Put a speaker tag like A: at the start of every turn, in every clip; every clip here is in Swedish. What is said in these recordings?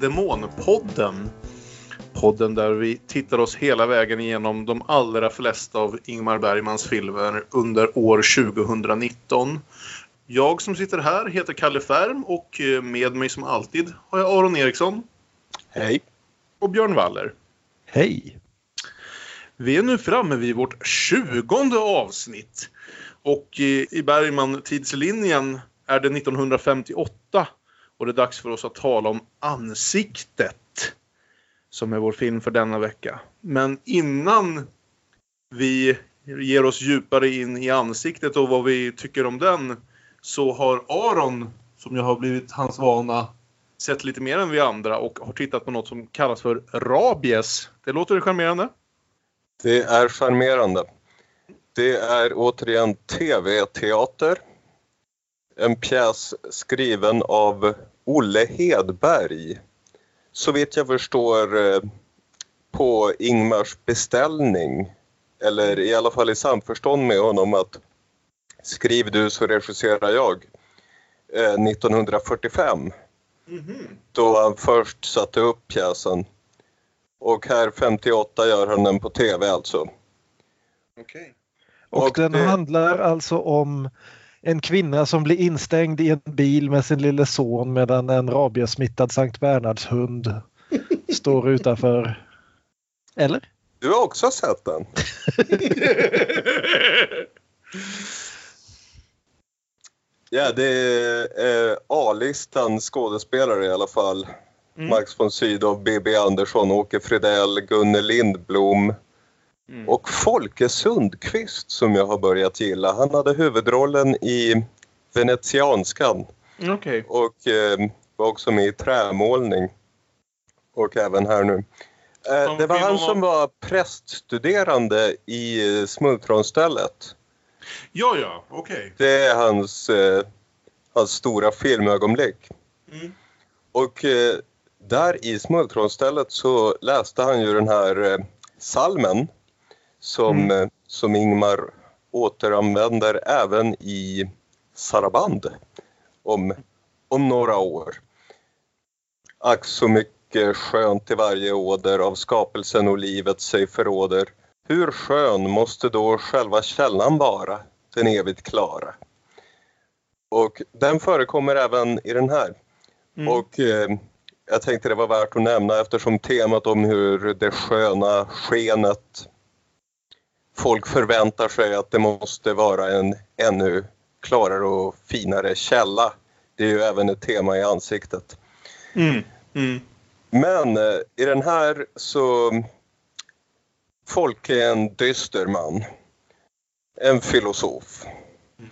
A: Demonpodden. Podden där vi tittar oss hela vägen igenom de allra flesta av Ingmar Bergmans filmer under år 2019. Jag som sitter här heter Kalle Färm och eh, med mig som alltid har jag Aron Eriksson.
B: Hej.
A: Och Björn Waller.
C: Hej.
A: Vi är nu framme vid vårt tjugonde avsnitt. Och i Bergman tidslinjen är det 1958 och det är dags för oss att tala om Ansiktet. Som är vår film för denna vecka. Men innan vi ger oss djupare in i Ansiktet och vad vi tycker om den så har Aron, som jag har blivit hans vana, sett lite mer än vi andra och har tittat på något som kallas för rabies. Det låter charmerande.
B: Det är charmerande. Det är återigen tv-teater. En pjäs skriven av Olle Hedberg. Så vitt jag förstår eh, på Ingmars beställning. Eller i alla fall i samförstånd med honom att skriv du så regisserar jag. 1945. Mm -hmm. Då han först satte upp pjäsen. Och här 58 gör han den på tv alltså.
C: Okej. Okay. Och, och, den det... handlar alltså om en kvinna som blir instängd i en bil med sin lille son medan en rabiesmittad Sankt Bernhards hund står utanför. Eller?
B: Du har också sett den? ja, det är eh, A-listan skådespelare i alla fall. Mm. Max von Sydow, B.B. Andersson, Åke Fridell, Gunnel Lindblom mm. och Folke Sundqvist som jag har börjat gilla. Han hade huvudrollen i Venetianskan
A: okay.
B: och eh, var också med i trämålning och även här nu. Eh, det var han som var präststuderande i Smultronstället.
A: Ja, ja, okej. Okay.
B: Det är hans, eh, hans stora filmögonblick. Mm. Och eh, där i smultronstället så läste han ju den här eh, salmen som, mm. eh, som Ingmar återanvänder även i Saraband om, om några år. Ack så mycket skönt i varje åder av skapelsen och livet sig förråder. Hur skön måste då själva källan vara, den evigt klara? Och den förekommer även i den här. Mm. Och eh, jag tänkte det var värt att nämna eftersom temat om hur det sköna skenet folk förväntar sig att det måste vara en ännu klarare och finare källa. Det är ju även ett tema i ansiktet.
A: Mm. Mm.
B: Men eh, i den här så... Folk är en dyster man. En filosof. Mm.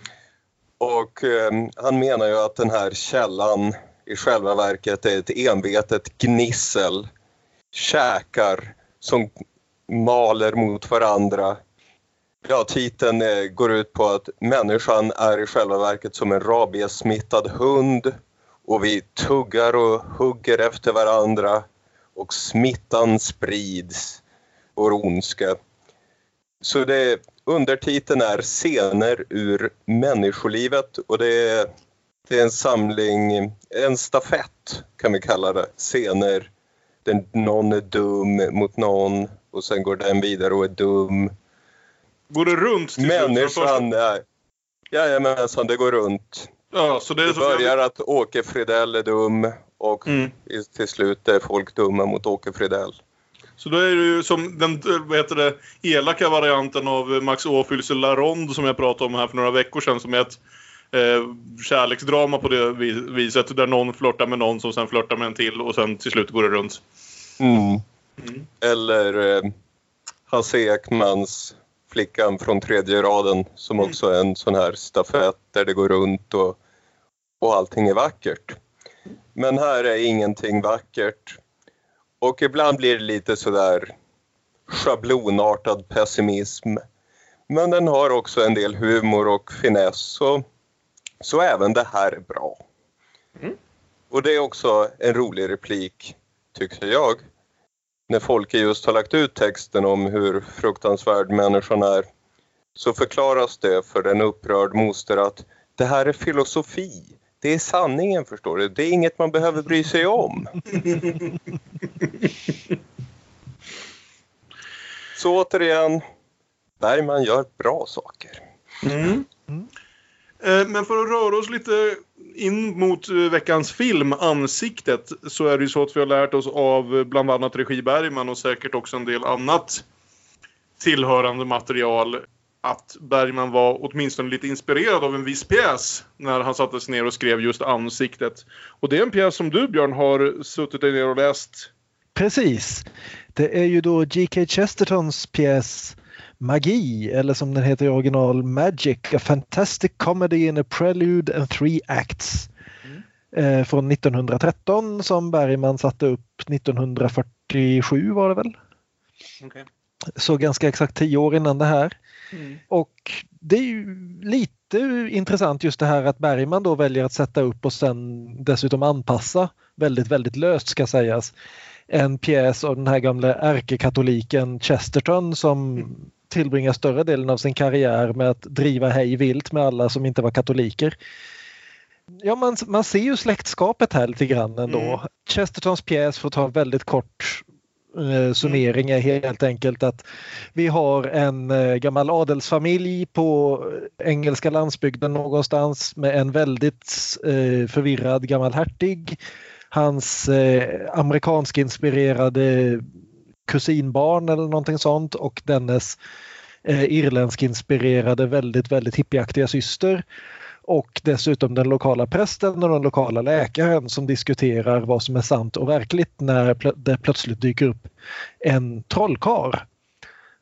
B: Och eh, han menar ju att den här källan i själva verket är ett envetet gnissel. Käkar som maler mot varandra. Ja, titeln eh, går ut på att människan är i själva verket som en rabiessmittad hund och vi tuggar och hugger efter varandra och smittan sprids, vår ondska. Så det, undertiteln är Scener ur människolivet och det är det är en samling, en stafett kan vi kalla det, scener där någon är dum mot någon och sen går den vidare och är dum.
A: Går det runt? Till
B: Människan är... Jajamensan, det går runt.
A: Ja, så det, är
B: det börjar att Åke Fridell är dum och mm. till slut är folk dumma mot Åke Fridell.
A: Så då är det ju som den vad heter det, elaka varianten av Max Åfyls La Ronde som jag pratade om här för några veckor sedan som är ett eh, kärleksdrama på det viset. Där någon flörtar med någon som sen flörtar med en till och sen till slut går det runt.
B: Mm. Mm. Eller eh, Hasse Ekmans Flickan från tredje raden som mm. också är en sån här stafett där det går runt och, och allting är vackert. Men här är ingenting vackert. Och ibland blir det lite sådär schablonartad pessimism. Men den har också en del humor och finess. Och så även det här är bra. Mm. Och det är också en rolig replik, tycker jag. När Folke just har lagt ut texten om hur fruktansvärd människan är så förklaras det för en upprörd moster att det här är filosofi, Det är sanningen förstår du. Det är inget man behöver bry sig om. Så återigen, Bergman gör bra saker.
A: Mm. Mm. Eh, men för att röra oss lite in mot eh, veckans film, Ansiktet, så är det ju så att vi har lärt oss av eh, bland annat regi Bergman och säkert också en del annat tillhörande material att Bergman var åtminstone lite inspirerad av en viss pjäs när han satte sig ner och skrev just Ansiktet. Och det är en pjäs som du Björn har suttit dig ner och läst.
C: Precis. Det är ju då G.K. Chestertons pjäs Magi, eller som den heter i original Magic, A Fantastic Comedy in a Prelude and Three Acts. Mm. Eh, från 1913 som Bergman satte upp 1947 var det väl? Okay. Så ganska exakt tio år innan det här. Mm. Och det är ju lite intressant just det här att Bergman då väljer att sätta upp och sen dessutom anpassa väldigt, väldigt löst ska sägas. En pjäs av den här gamla ärkekatoliken Chesterton som mm. Tillbringar större delen av sin karriär med att driva hej vilt med alla som inte var katoliker. Ja, man, man ser ju släktskapet här lite grann ändå. Mm. Chestertons pjäs, för att ta väldigt kort eh, summering är helt enkelt att vi har en eh, gammal adelsfamilj på engelska landsbygden någonstans med en väldigt eh, förvirrad gammal hertig. Hans eh, amerikansk inspirerade kusinbarn eller någonting sånt och dennes eh, irländsk inspirerade väldigt, väldigt hippieaktiga syster. Och dessutom den lokala prästen och den lokala läkaren som diskuterar vad som är sant och verkligt när det plötsligt dyker upp en trollkar.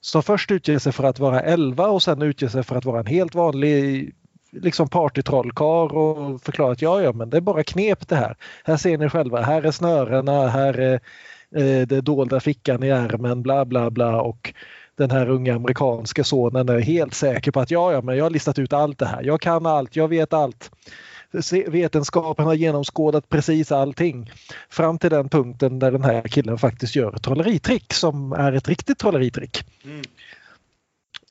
C: Som först utger sig för att vara 11 och sen utger sig för att vara en helt vanlig liksom partytrollkar och förklarar att ja, ja, men det är bara knep det här. Här ser ni själva, här är snörena, här är eh, det dolda fickan i ärmen, bla bla bla och den här unga amerikanska sonen är helt säker på att ja, ja, men jag har listat ut allt det här. Jag kan allt, jag vet allt. Vetenskapen har genomskådat precis allting. Fram till den punkten där den här killen faktiskt gör ett trolleritrick som är ett riktigt trolleritrick. Mm.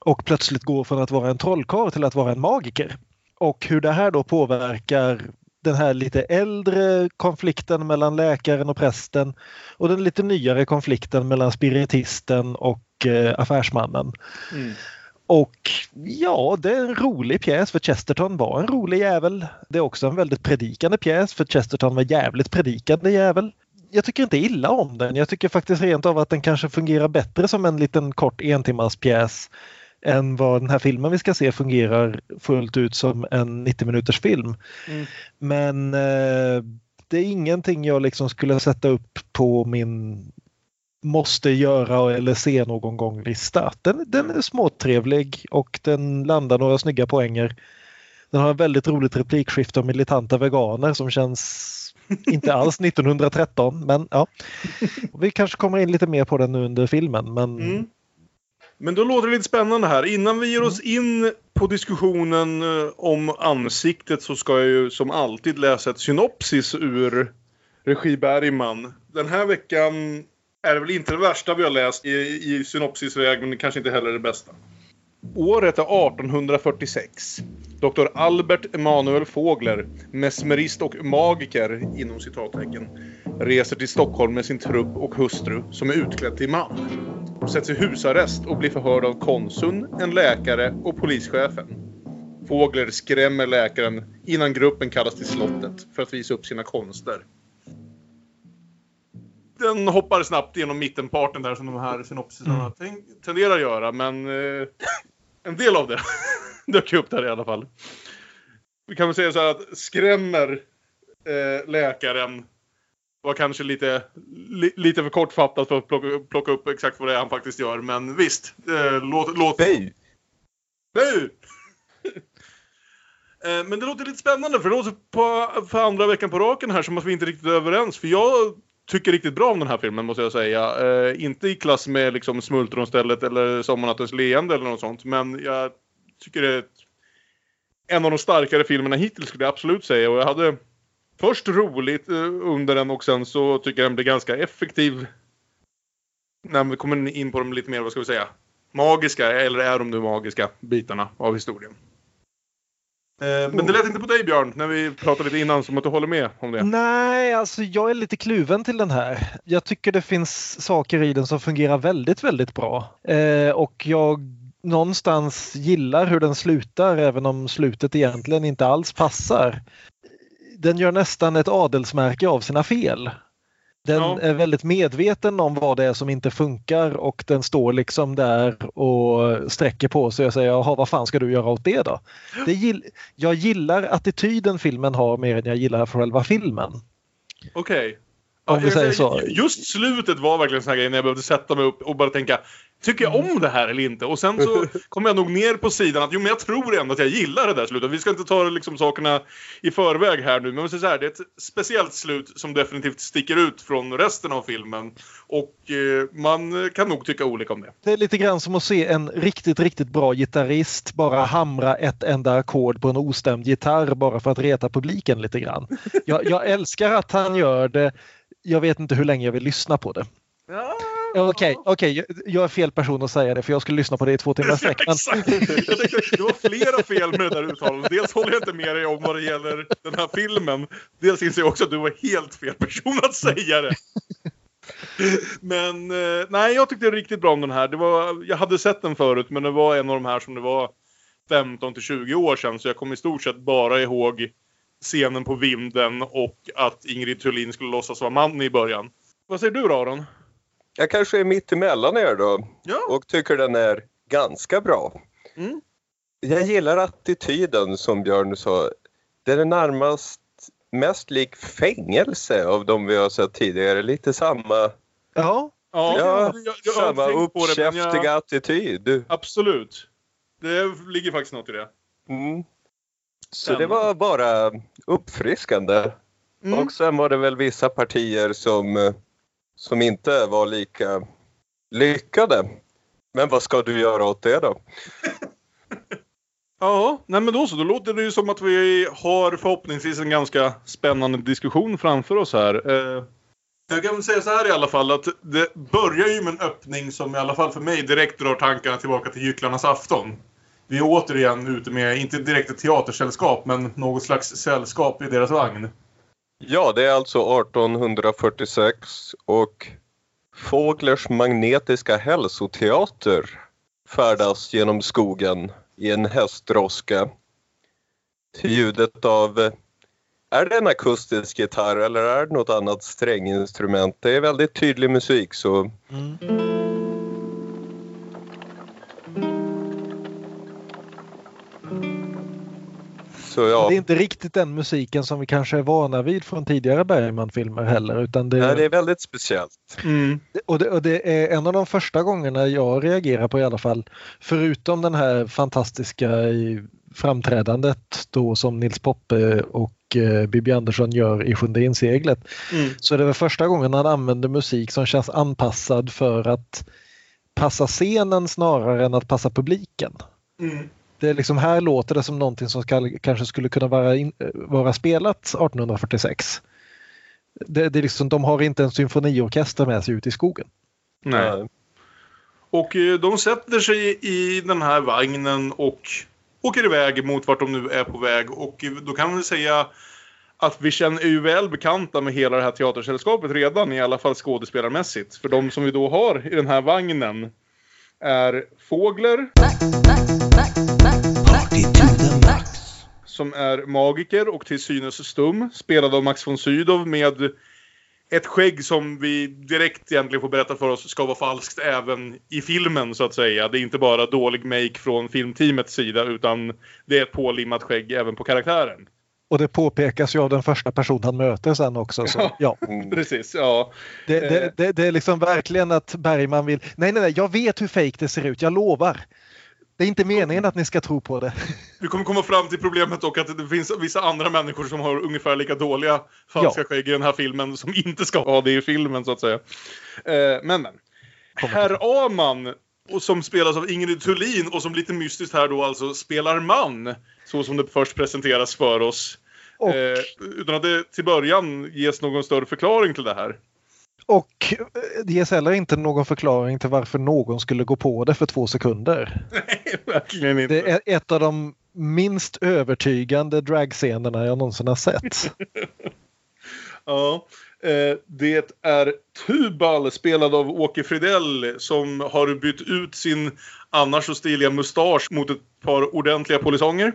C: Och plötsligt går från att vara en trollkarl till att vara en magiker. Och hur det här då påverkar den här lite äldre konflikten mellan läkaren och prästen och den lite nyare konflikten mellan spiritisten och eh, affärsmannen. Mm. Och ja, det är en rolig pjäs för Chesterton var en rolig jävel. Det är också en väldigt predikande pjäs för Chesterton var jävligt predikande jävel. Jag tycker inte illa om den. Jag tycker faktiskt rent av att den kanske fungerar bättre som en liten kort entimmas pjäs än vad den här filmen vi ska se fungerar fullt ut som en 90 minuters film. Mm. Men eh, det är ingenting jag liksom skulle sätta upp på min måste göra eller se någon gång lista. Den, den är småtrevlig och den landar några snygga poänger. Den har en väldigt roligt replikskifte om militanta veganer som känns inte alls 1913 men ja. Vi kanske kommer in lite mer på den nu under filmen men mm.
A: Men då låter det lite spännande här. Innan vi ger oss mm. in på diskussionen eh, om ansiktet så ska jag ju som alltid läsa ett synopsis ur Regi Bergman. Den här veckan är det väl inte det värsta vi har läst i, i synopsisväg men kanske inte heller det bästa. Året är 1846. Dr. Albert Emanuel Fågler, mesmerist och magiker inom citattecken, reser till Stockholm med sin trupp och hustru som är utklädd till man. De sätts i husarrest och blir förhörda av konsuln, en läkare och polischefen. Fågler skrämmer läkaren innan gruppen kallas till slottet för att visa upp sina konster. Den hoppar snabbt genom mittenparten där som de här synopsisarna mm. tenderar att göra men eh, en del av det dök upp där i alla fall. Vi kan väl säga så här att skrämmer eh, läkaren var kanske lite, li, lite för kortfattat för att plocka, plocka, upp exakt vad det är han faktiskt gör. Men visst, eh, låt... låt...
B: Nej!
A: Nej! eh, men det låter lite spännande för det låter på, för andra veckan på raken här som att vi inte riktigt är överens. För jag tycker riktigt bra om den här filmen måste jag säga. Eh, inte i klass med liksom Smultronstället eller Sommarnattens leende eller något sånt. Men jag tycker det är en av de starkare filmerna hittills skulle jag absolut säga. Och jag hade först roligt eh, under den och sen så tycker jag den blir ganska effektiv. När vi kommer in på de lite mer, vad ska vi säga, magiska, eller är de nu magiska, bitarna av historien. Eh, men det lät inte på dig Björn, när vi pratade lite innan, som att du håller med om det.
C: Nej, alltså jag är lite kluven till den här. Jag tycker det finns saker i den som fungerar väldigt, väldigt bra. Eh, och jag någonstans gillar hur den slutar, även om slutet egentligen inte alls passar. Den gör nästan ett adelsmärke av sina fel. Den ja. är väldigt medveten om vad det är som inte funkar och den står liksom där och sträcker på sig och säger jaha vad fan ska du göra åt det då? Det gill jag gillar attityden filmen har mer än jag gillar själva filmen.
A: Okej. Okay. Om
C: vi säger så.
A: Just slutet var verkligen en sån här grej när jag behövde sätta mig upp och bara tänka Tycker jag om det här eller inte? Och sen så kom jag nog ner på sidan att jo men jag tror ändå att jag gillar det där slutet. Vi ska inte ta liksom sakerna i förväg här nu. Men så här, det är ett speciellt slut som definitivt sticker ut från resten av filmen. Och eh, man kan nog tycka olika om det.
C: Det är lite grann som att se en riktigt, riktigt bra gitarrist bara hamra ett enda ackord på en ostämd gitarr bara för att reta publiken lite grann. Jag, jag älskar att han gör det. Jag vet inte hur länge jag vill lyssna på det. Ja. Okej, okay, okay, jag är fel person att säga det för jag skulle lyssna på det i två timmar sträck.
A: Men... du har flera fel med det där uttalandet. Dels håller jag inte med dig om vad det gäller den här filmen. Dels inser jag också att du var helt fel person att säga det. Men eh, nej, jag tyckte riktigt bra om den här. Det var, jag hade sett den förut men det var en av de här som det var 15 till 20 år sedan så jag kommer i stort sett bara ihåg scenen på vinden och att Ingrid Thulin skulle låtsas vara man i början. Vad säger du då Aron?
B: jag kanske är mitt emellan er då ja. och tycker den är ganska bra. Mm. Jag gillar attityden som Björn sa. Den är närmast mest lik fängelse av de vi har sett tidigare. Lite samma...
A: Ja.
B: Ja, ja jag, jag, samma uppkäftiga jag... attityd.
A: Absolut. Det ligger faktiskt något i det.
B: Mm. Så det var bara uppfriskande. Mm. Och sen var det väl vissa partier som som inte var lika lyckade. Men vad ska du göra åt det då?
A: ja, nej men då så. Då låter det ju som att vi har förhoppningsvis en ganska spännande diskussion framför oss här. Eh, jag kan säga så här i alla fall att det börjar ju med en öppning som i alla fall för mig direkt drar tankarna tillbaka till Gycklarnas afton. Vi är återigen ute med, inte direkt ett teatersällskap, men något slags sällskap i deras vagn.
B: Ja, det är alltså 1846 och Fåglers magnetiska hälsoteater färdas genom skogen i en hästdroska till ljudet av är det en akustisk gitarr eller är det något annat stränginstrument? Det är väldigt tydlig musik så... Mm.
C: Så, ja. Det är inte riktigt den musiken som vi kanske är vana vid från tidigare Bergman-filmer heller. Utan det,
B: Nej, det är väldigt speciellt.
C: Mm. Och, det, och, det, är en av de första gångerna jag reagerar på i alla fall. Förutom den här fantastiska framträdandet då som Nils Poppe och eh, Bibi Andersson gör i Sjunde inseglet. Mm. Så det är första gången han använder musik som känns anpassad för att passa scenen snarare än att passa publiken. Mm det är liksom här låter det som någonting som ska, kanske skulle kunna vara, in, vara spelat 1846. Det, det är liksom, de har inte en symfoniorkester med sig ut i skogen.
A: Nej. Och eh, de sätter sig i den här vagnen och åker iväg mot vart de nu är på väg. Och då kan man säga att vi känner ju väl bekanta med hela det här teatersällskapet redan, i alla fall skådespelarmässigt. För de som vi då har i den här vagnen är Fågler. Som är magiker och till synes stum. Spelad av Max von Sydow med ett skägg som vi direkt egentligen får berätta för oss ska vara falskt även i filmen så att säga. Det är inte bara dålig make från filmteamets sida utan det är ett pålimmat skägg även på karaktären.
C: Och det påpekas ju av den första person han möter sen också. Så, ja.
A: Mm. Precis, ja.
C: Det, det, eh. det, det, är liksom verkligen att Bergman vill, nej nej nej, jag vet hur fejk det ser ut, jag lovar. Det är inte meningen att ni ska tro på det.
A: Vi kommer komma fram till problemet dock att det finns vissa andra människor som har ungefär lika dåliga falska ja. skägg i den här filmen som inte ska ha det i filmen så att säga. Eh, men men. Herr Aman och som spelas av Ingrid Thulin och som lite mystiskt här då alltså spelar man. Så som det först presenteras för oss. Och, eh, utan att det till början ges någon större förklaring till det här.
C: Och eh, det ges heller inte någon förklaring till varför någon skulle gå på det för två sekunder.
A: Nej, verkligen inte.
C: Det är ett av de minst övertygande dragscenerna jag någonsin har sett.
A: ja, eh, det är Tubal spelad av Åke Fridell som har bytt ut sin annars så stiliga mustasch mot ett par ordentliga polisonger.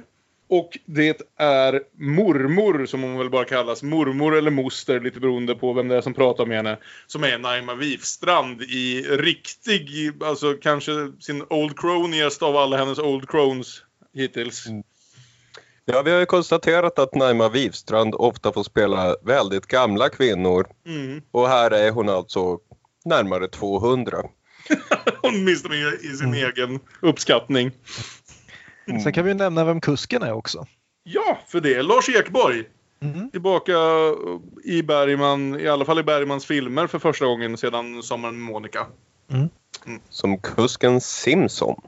A: Och det är mormor, som hon väl bara kallas. Mormor eller moster, lite beroende på vem det är som pratar med henne. Som är Naima Wifstrand i riktig, alltså kanske sin Old Croniest av alla hennes Old Crones hittills. Mm.
B: Ja, vi har ju konstaterat att Naima Wifstrand ofta får spela väldigt gamla kvinnor. Mm. Och här är hon alltså närmare 200.
A: Åtminstone i sin mm. egen uppskattning.
C: Mm. Sen kan vi nämna vem kusken är också.
A: Ja, för det är Lars Ekborg. Mm. Tillbaka i Bergman, i alla fall i Bergmans filmer för första gången sedan Sommaren med Monica.
B: Mm. Mm. Som kusken Simpson.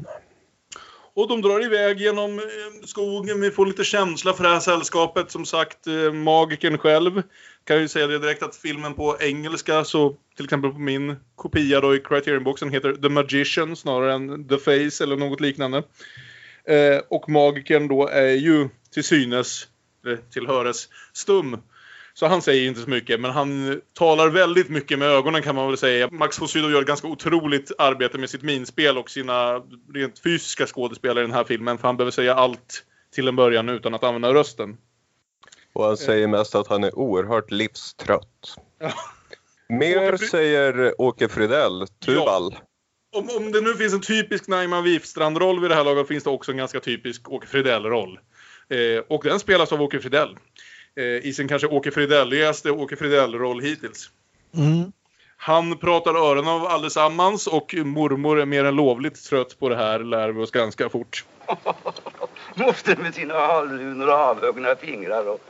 A: Och de drar iväg genom eh, skogen. Vi får lite känsla för det här sällskapet. Som sagt, eh, magikern själv. Kan ju säga det direkt att filmen på engelska, så till exempel på min kopia då i Criterion-boxen heter The Magician snarare än The Face eller något liknande. Eh, och magikern då är ju till synes, eller tillhöres, stum. Så han säger inte så mycket, men han talar väldigt mycket med ögonen kan man väl säga. Max von Sydow gör ett ganska otroligt arbete med sitt minspel och sina rent fysiska skådespelare i den här filmen. För han behöver säga allt till en början utan att använda rösten.
B: Och han säger mest att han är oerhört livstrött. Ja. Mer säger Åke Fridell, Tubal. Ja
A: om, om det nu finns en typisk Naima Wifstrand-roll vid det här laget finns det också en ganska typisk Åke Fridell-roll. Eh, och den spelas av Åke Fridell. Eh, I sin kanske Åke Fridelligaste Åke Fridell-roll hittills. Mm. Han pratar öronen av allesammans och mormor är mer än lovligt trött på det här, lär vi oss ganska fort.
D: Moster med sina halvlunor och avhuggna fingrar och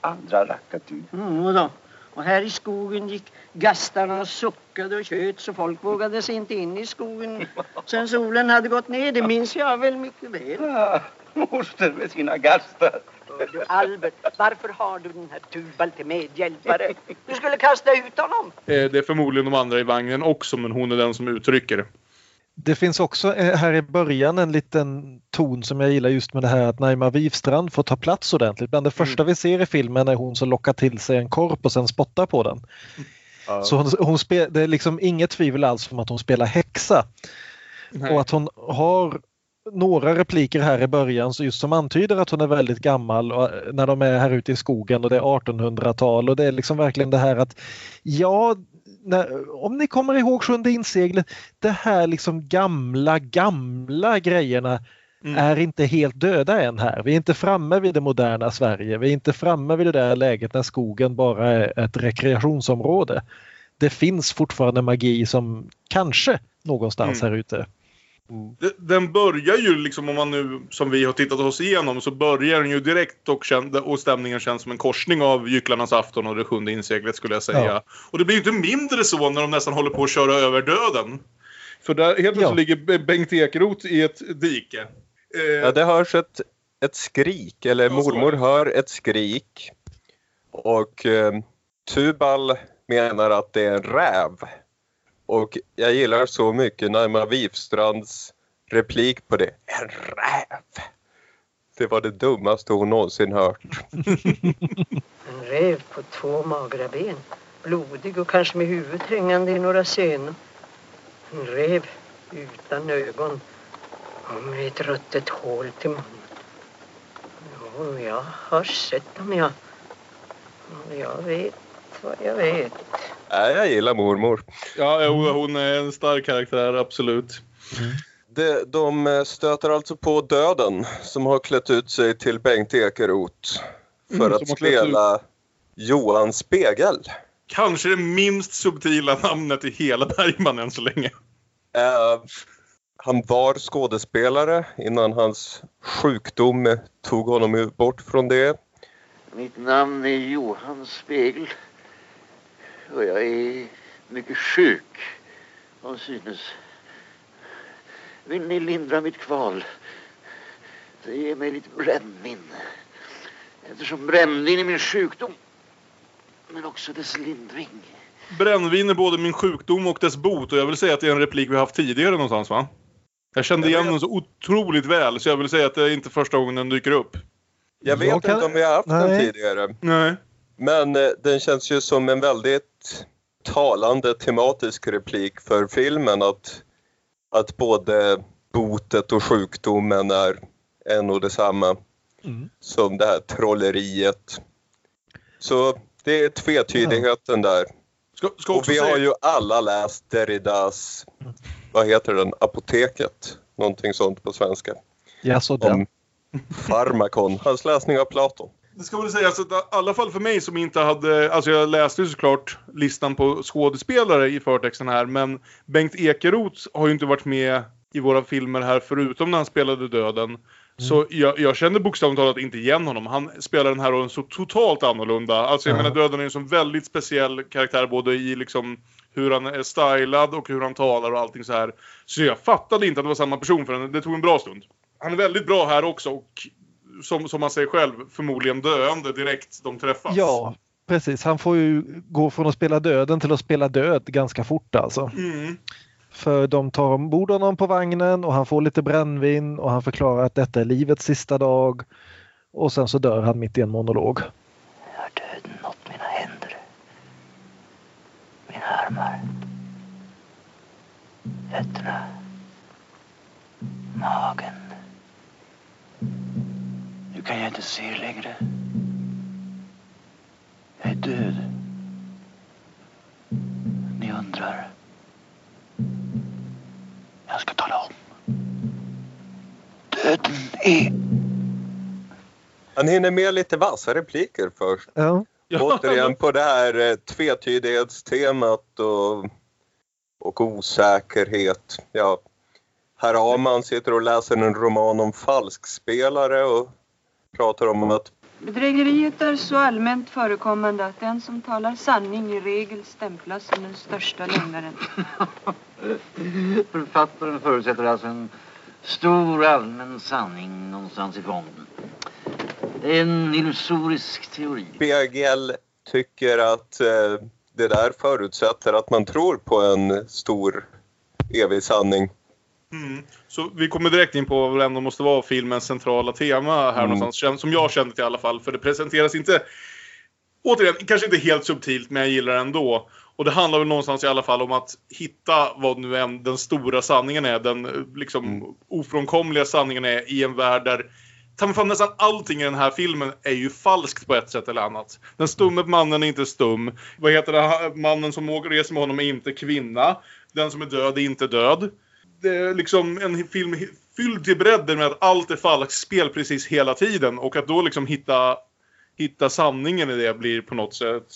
D: andra rackartyg.
E: Mm, och här i skogen gick gastarna och suckade och tjöt så folk vågade sig inte in i skogen sen solen hade gått ner. Det minns jag väl mycket väl. Ja,
D: moster med sina gastar.
E: Du Albert, varför har du den här Tubal till medhjälpare? Du skulle kasta ut honom.
A: Eh, det är förmodligen de andra i vagnen också, men hon är den som uttrycker det.
C: Det finns också eh, här i början en liten ton som jag gillar just med det här att Naima Wifstrand får ta plats ordentligt. Bland det första mm. vi ser i filmen är hon som lockar till sig en korp och sen spottar på den. Mm. Så hon, hon det är liksom inget tvivel alls om att hon spelar häxa. Nej. Och att hon har några repliker här i början just som antyder att hon är väldigt gammal och eh, när de är här ute i skogen och det är 1800-tal och det är liksom verkligen det här att ja, när, om ni kommer ihåg Sjunde inseglet, det här liksom gamla, gamla grejerna mm. är inte helt döda än här. Vi är inte framme vid det moderna Sverige. Vi är inte framme vid det där läget när skogen bara är ett rekreationsområde. Det finns fortfarande magi som kanske någonstans mm. här ute.
A: Mm. Den börjar ju liksom om man nu som vi har tittat oss igenom så börjar den ju direkt och, känd, och stämningen känns som en korsning av Gycklarnas afton och det sjunde inseglet skulle jag säga. Ja. Och det blir ju inte mindre så när de nästan håller på att köra över döden. För där helt plötsligt ja. ligger Bengt Ekeroth i ett dike.
B: Eh, ja, det hörs ett, ett skrik, eller ja, mormor hör ett skrik. Och eh, Tubal menar att det är en räv. Och jag gillar så mycket Naima Wifstrands replik på det. En räv! Det var det dummaste hon någonsin hört.
E: en räv på två magra ben. Blodig och kanske med huvudet hängande i några senor. En räv utan ögon och med ett ruttet hål till munnen. Jo, jag har sett dem, jag. Jag vet vad jag vet.
B: Nej, jag gillar mormor.
A: Ja, hon är en stark karaktär, absolut.
B: Mm. De, de stöter alltså på döden som har klätt ut sig till Bengt Ekeroth för mm, att spela Johan Spegel.
A: Kanske det minst subtila namnet i hela Bergman än så länge.
B: Uh, han var skådespelare innan hans sjukdom tog honom bort från det.
D: Mitt namn är Johan Spegel och jag är mycket sjuk om synes. Vill ni lindra mitt kval så ge mig lite brännvin. Eftersom brännvin är min sjukdom men också dess lindring.
A: Brännvin är både min sjukdom och dess bot och jag vill säga att det är en replik vi haft tidigare någonstans va? Jag kände
B: Jag
A: igen den så otroligt väl så jag vill säga att det är inte första gången den dyker upp.
B: Jag vet
C: Jag kan-
B: inte om vi har haft den
C: Nej.
B: tidigare.
A: Nej.
B: Men eh, den känns ju som en väldigt talande tematisk replik för filmen att, att både botet och sjukdomen är en och detsamma
C: Mm.
B: som det här trolleriet. Så det är tvetydigheten där.
A: Ska, ska
B: Och vi har
A: säga,
B: ju alla läst Derridas, vad heter den, Apoteket? Någonting sånt på svenska.
C: Jaså, den.
B: Om farmakon, hans läsning av Platon.
A: Det ska väl sägas att i alla fall för mig som inte hade... Alltså jag läste ju såklart listan på skådespelare i förtexten här men Bengt Ekeroth har ju inte varit med i våra filmer här förutom när han spelade Döden. Så jag, jag kände bokstavligt talat inte igen honom. Han spelar den här rollen så totalt annorlunda. Alltså jag
C: Ja.
A: menar Döden är en sån väldigt speciell karaktär både i liksom hur han är stylad och hur han talar och allting så här. Så jag fattade inte att det var samma person förrän det tog en bra stund. Han är väldigt bra här också och som, som man säger själv, förmodligen döende direkt de träffas.
C: Ja, precis. Han får ju gå från att spela döden till att spela död ganska fort alltså.
A: Mm.
C: För de tar ombord honom på vagnen och han får lite brännvin och han förklarar att detta är livets sista dag. Och sen så dör han mitt i en monolog.
D: Har döden nått mina händer? Mina armar? Fötterna? Magen? Nu kan jag inte se längre. Jag är död. Ni undrar. Jag ska tala om. Döden är...
B: Han hinner med lite vassa repliker först.
C: Ja,
B: Återigen på det här eh, tvetydighetstemat och, och osäkerhet. Ja, herr Aman sitter och läser en roman om falskspelare och pratar om att
F: Bedrägeriet är så allmänt förekommande att den som talar sanning i regel stämplas som den största lögnaren.
D: Författaren förutsätter alltså en stor allmän sanning någonstans i fonden. Det är en illusorisk teori.
B: BGL tycker att eh, det där förutsätter att man tror på en stor evig sanning.
A: Mm. Så vi kommer direkt in på vad ändå måste vara filmens centrala tema här
B: Mm.
A: någonstans. Som jag kände det i alla fall. För det presenteras inte... Återigen, kanske inte helt subtilt men jag gillar det ändå. Och det handlar väl någonstans i alla fall om att hitta vad nu än den stora sanningen är. Den liksom
B: Mm.
A: ofrånkomliga sanningen är i en värld där Ta fan nästan allting i den här filmen är ju falskt på ett sätt eller annat. Den stumme mannen är inte stum. Vad heter det? Mannen som åker- reser med honom är inte kvinna. Den som är död är inte död. Liksom en film fylld till bredden med att allt är falskt spel precis hela tiden. Och att då liksom hitta, hitta sanningen i det blir på något sätt...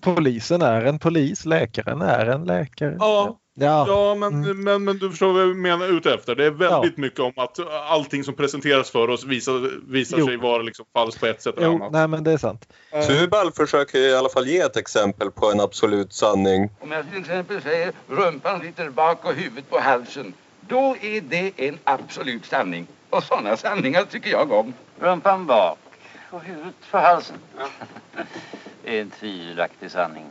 C: polisen är en polis, läkaren är en läkare.
A: Ja,
C: Ja,
A: Ja, men,
C: Mm.
A: men, men du förstår vad jag menar ute efter. Det är väldigt mycket om att allting som presenteras för oss visar, visar
C: Jo.
A: sig vara liksom falskt på ett sätt eller
C: jo,
A: annat.
C: nej men det är sant.
A: Eh,
B: Tubal försöker i alla fall ge ett exempel på en absolut sanning.
G: Om jag till exempel säger rumpan sitter bak och huvudet på halsen. Då är det en absolut sanning. Och sådana sanningar tycker jag om.
D: Rumpan bak och huvudet för halsen. Det är en tvivelaktig sanning.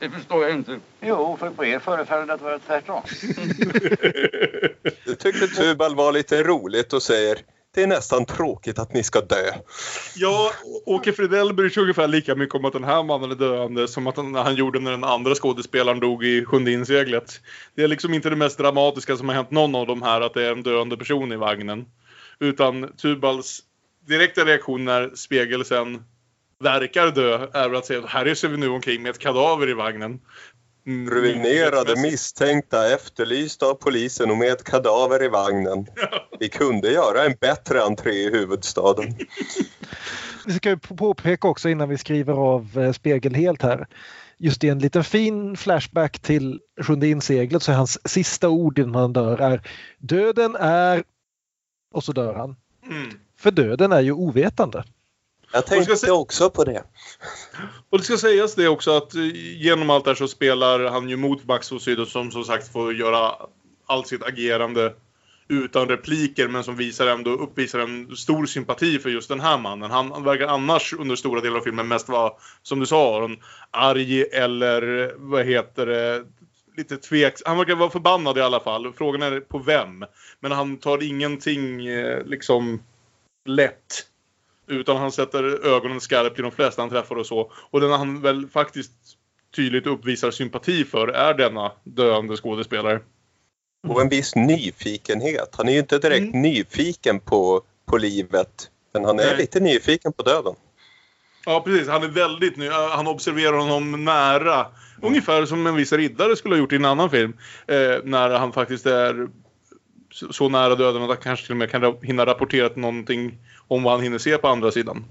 G: det förstår jag inte.
D: Jo, för på er förefaller det att vara tvärtom.
B: Det tyckte Tubal var lite roligt och säger det är nästan tråkigt att ni ska dö.
A: Ja, Åke Fridell bryr sig ungefär lika mycket om att den här mannen är döende som att han, han gjorde när den andra skådespelaren dog i Sjunde inseglet. Det är liksom inte det mest dramatiska som har hänt någon av de här att det är en döende person i vagnen. Utan Tubals direkta reaktion när Spegel sen verkar dö är väl att säga här reser vi nu omkring med ett kadaver i vagnen. Mm,
B: Ruinerade, misstänkta, efterlysta av polisen och med ett kadaver i vagnen. Vi kunde göra en bättre entré i huvudstaden.
C: Vi ska ju påpeka också innan vi skriver av eh, Spegel helt här. Just i en liten fin flashback till Sjunde inseglet så är hans sista ord innan han dör är Döden är... Och så dör han.
A: Mm.
C: För döden är ju ovetande.
B: Jag tänkte
A: se-
B: också på det.
A: Och det ska sägas det också att eh, genom allt det här så spelar han ju mot Max von Sydow som som sagt får göra allt sitt agerande utan repliker men som visar ändå uppvisar en stor sympati för just den här mannen. Han, han verkar annars under stora delar av filmen mest vara, som du sa Aron, arg eller vad heter det, lite tveks... Han verkar vara förbannad i alla fall. Frågan är på vem. Men han tar ingenting eh, liksom lätt. Utan han sätter ögonen skarpt i de flesta han träffar och så. Och den han väl faktiskt tydligt uppvisar sympati för är denna döende skådespelare.
B: Och en viss nyfikenhet. Han är ju inte direkt
A: Mm.
B: nyfiken på, på livet. Men han är
A: Nej.
B: lite nyfiken på döden.
A: Ja, precis. Han är väldigt ny. Han observerar honom nära. Ungefär som en viss riddare skulle ha gjort i en annan film. Eh, när han faktiskt är så, nära döden att han kanske till och med kan hinna rapportera någonting om vad han hinner se på andra sidan.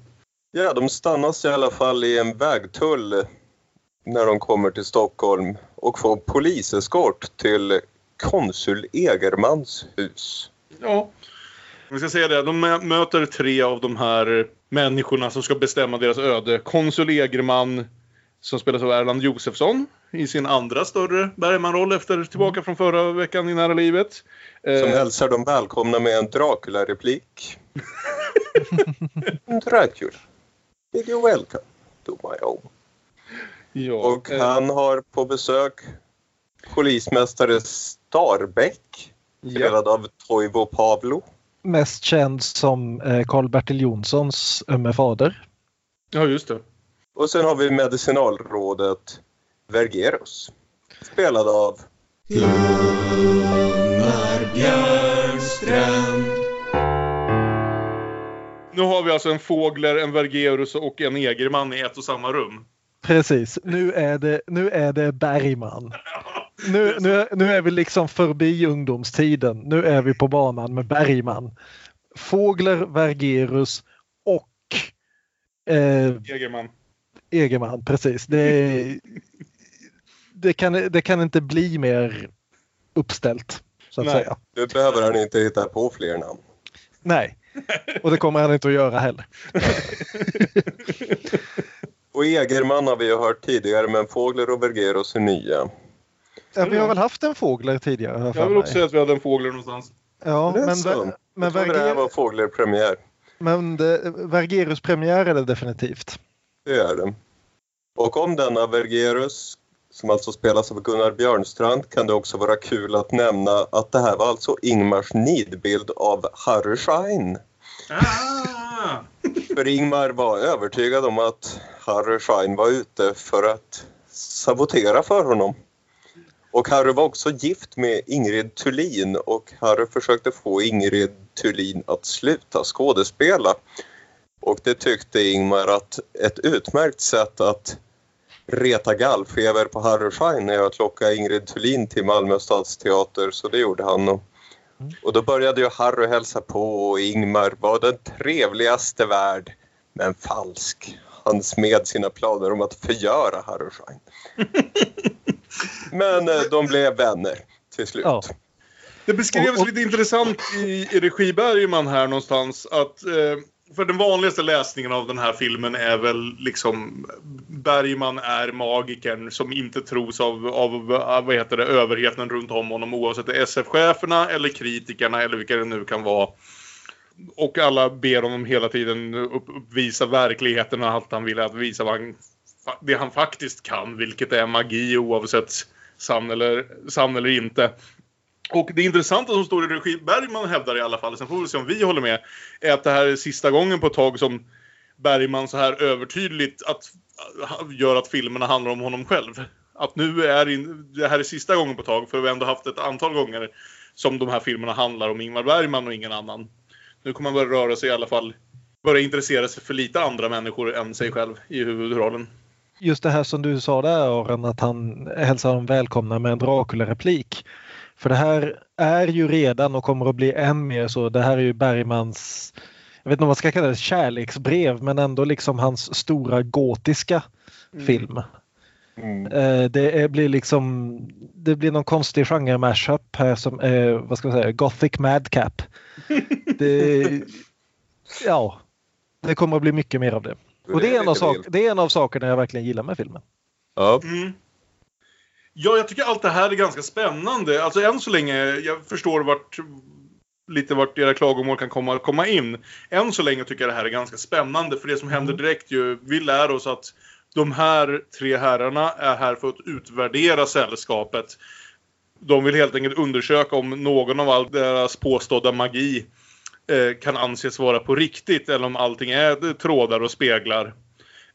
B: Ja, de stannas i alla fall i en vägtull när de kommer till Stockholm och får poliseskort till konsul Egermans hus.
A: Ja. Vi ska säga det, de mö- möter tre av de här människorna som ska bestämma deras öde. Konsul Egerman, som spelas av Erland Josefsson i sin andra större Bergman-roll efter Tillbaka från förra veckan i Nära livet. Eh,
B: Som hälsar dem välkomna med en Dracula-replik. Dracula, bid you welcome to my home.
A: ja,
B: Och
A: eh,
B: han har på besök polismästare Starbäck,
A: ja.
B: spelad av Toivo Pavlo.
C: Mest känd som eh, Karl-Bertil Jonssons ömme fader.
A: ja, just det.
B: Och sen har vi medicinalrådet Vergerus, spelad av
A: Nu har vi alltså en Fågler, en Vergerus och en Egerman i ett och samma rum.
C: Precis, nu är det, nu är det Bergman. Nu, nu, nu är vi liksom förbi ungdomstiden. Nu är vi på banan med Bergman. Fågler, Vergerus och eh,
A: Egerman.
C: Egerman, precis. Det, det, kan, det kan inte bli mer uppställt. Så att
A: Nej.
C: säga.
B: Nu behöver han inte hitta på fler namn.
C: Nej, och det kommer han inte att göra heller.
B: Och Egerman har vi ju hört tidigare men Fågler och Vergerus är nya.
C: Ja, vi har väl haft en Fågler tidigare? jag
A: vill också säga att vi hade en Fågler någonstans.
C: Ja, men, men,
B: Jag trodde det här
C: Verger,
B: var Fågler-premiär.
C: men det, Vergerus premiär är det definitivt.
B: Är. Och om denna Vergerus, som alltså spelas av Gunnar Björnstrand, kan det också vara kul att nämna att det här var alltså Ingmars nidbild av Harry Schein.
A: Ah!
B: För Ingmar var övertygad om att Harry Schein var ute för att sabotera för honom. Och Harry var också gift med Ingrid Thulin och Harry försökte få Ingrid Thulin att sluta skådespela. Och det tyckte Ingmar att ett utmärkt sätt att reta gallfeber på Harry Schein är att locka Ingrid Thulin till Malmö stadsteater så det gjorde han. Och, och då började ju Harry hälsa på och Ingmar var den trevligaste värld men falsk. Han smed sina planer om att förgöra Harry Schein. Men eh, de blev vänner till slut.
C: Ja.
A: Det beskrevs
C: Och- och-
A: lite intressant i, i regi Bergman här någonstans att eh, för den vanligaste läsningen av den här filmen är väl liksom Bergman är magikern som inte tros av, av av, vad heter det, överheten runt om honom oavsett det är SF-cheferna eller kritikerna eller vilka det nu kan vara. Och alla ber honom hela tiden upp, uppvisa verkligheten och allt han vill att visa vad han, det han faktiskt kan, vilket är magi oavsett sann eller, sann eller inte. Och det intressanta som står i regi, Bergman hävdar i alla fall, sen får vi se om vi håller med, är att det här är sista gången på ett tag som Bergman så här övertydligt att, gör att filmerna handlar om honom själv. Att nu är in, det här är sista gången på ett tag, för vi har ändå haft ett antal gånger som de här filmerna handlar om Ingmar Bergman och ingen annan. Nu kommer man börja röra sig i alla fall, börja intressera sig för lite andra människor än sig själv i huvudrollen.
C: Just det här som du sa där Aron, att han hälsar dem välkomna med en Dracula-replik. För det här är ju redan och kommer att bli än mer så. Det här är ju Bergmans, jag vet inte om man ska kalla det kärleksbrev, men ändå liksom hans stora gotiska film.
B: Mm.
C: Eh, Det är- blir liksom, det blir någon konstig genre mashup här som är, vad ska man säga, Gothic Madcap. Det, ja, det kommer att bli mycket mer av det. Och det är, en av sak, det är en av sakerna jag verkligen gillar med filmen.
B: Ja.
A: Mm. Ja, jag tycker allt det här är ganska spännande. Alltså än så länge, jag förstår vart lite vart era klagomål kan komma, komma in. Än så länge tycker jag det här är ganska spännande för det som händer direkt ju, vi lär oss att de här tre herrarna är här för att utvärdera sällskapet. De vill helt enkelt undersöka om någon av all deras påstådda magi eh, kan anses vara på riktigt eller om allting är trådar och speglar.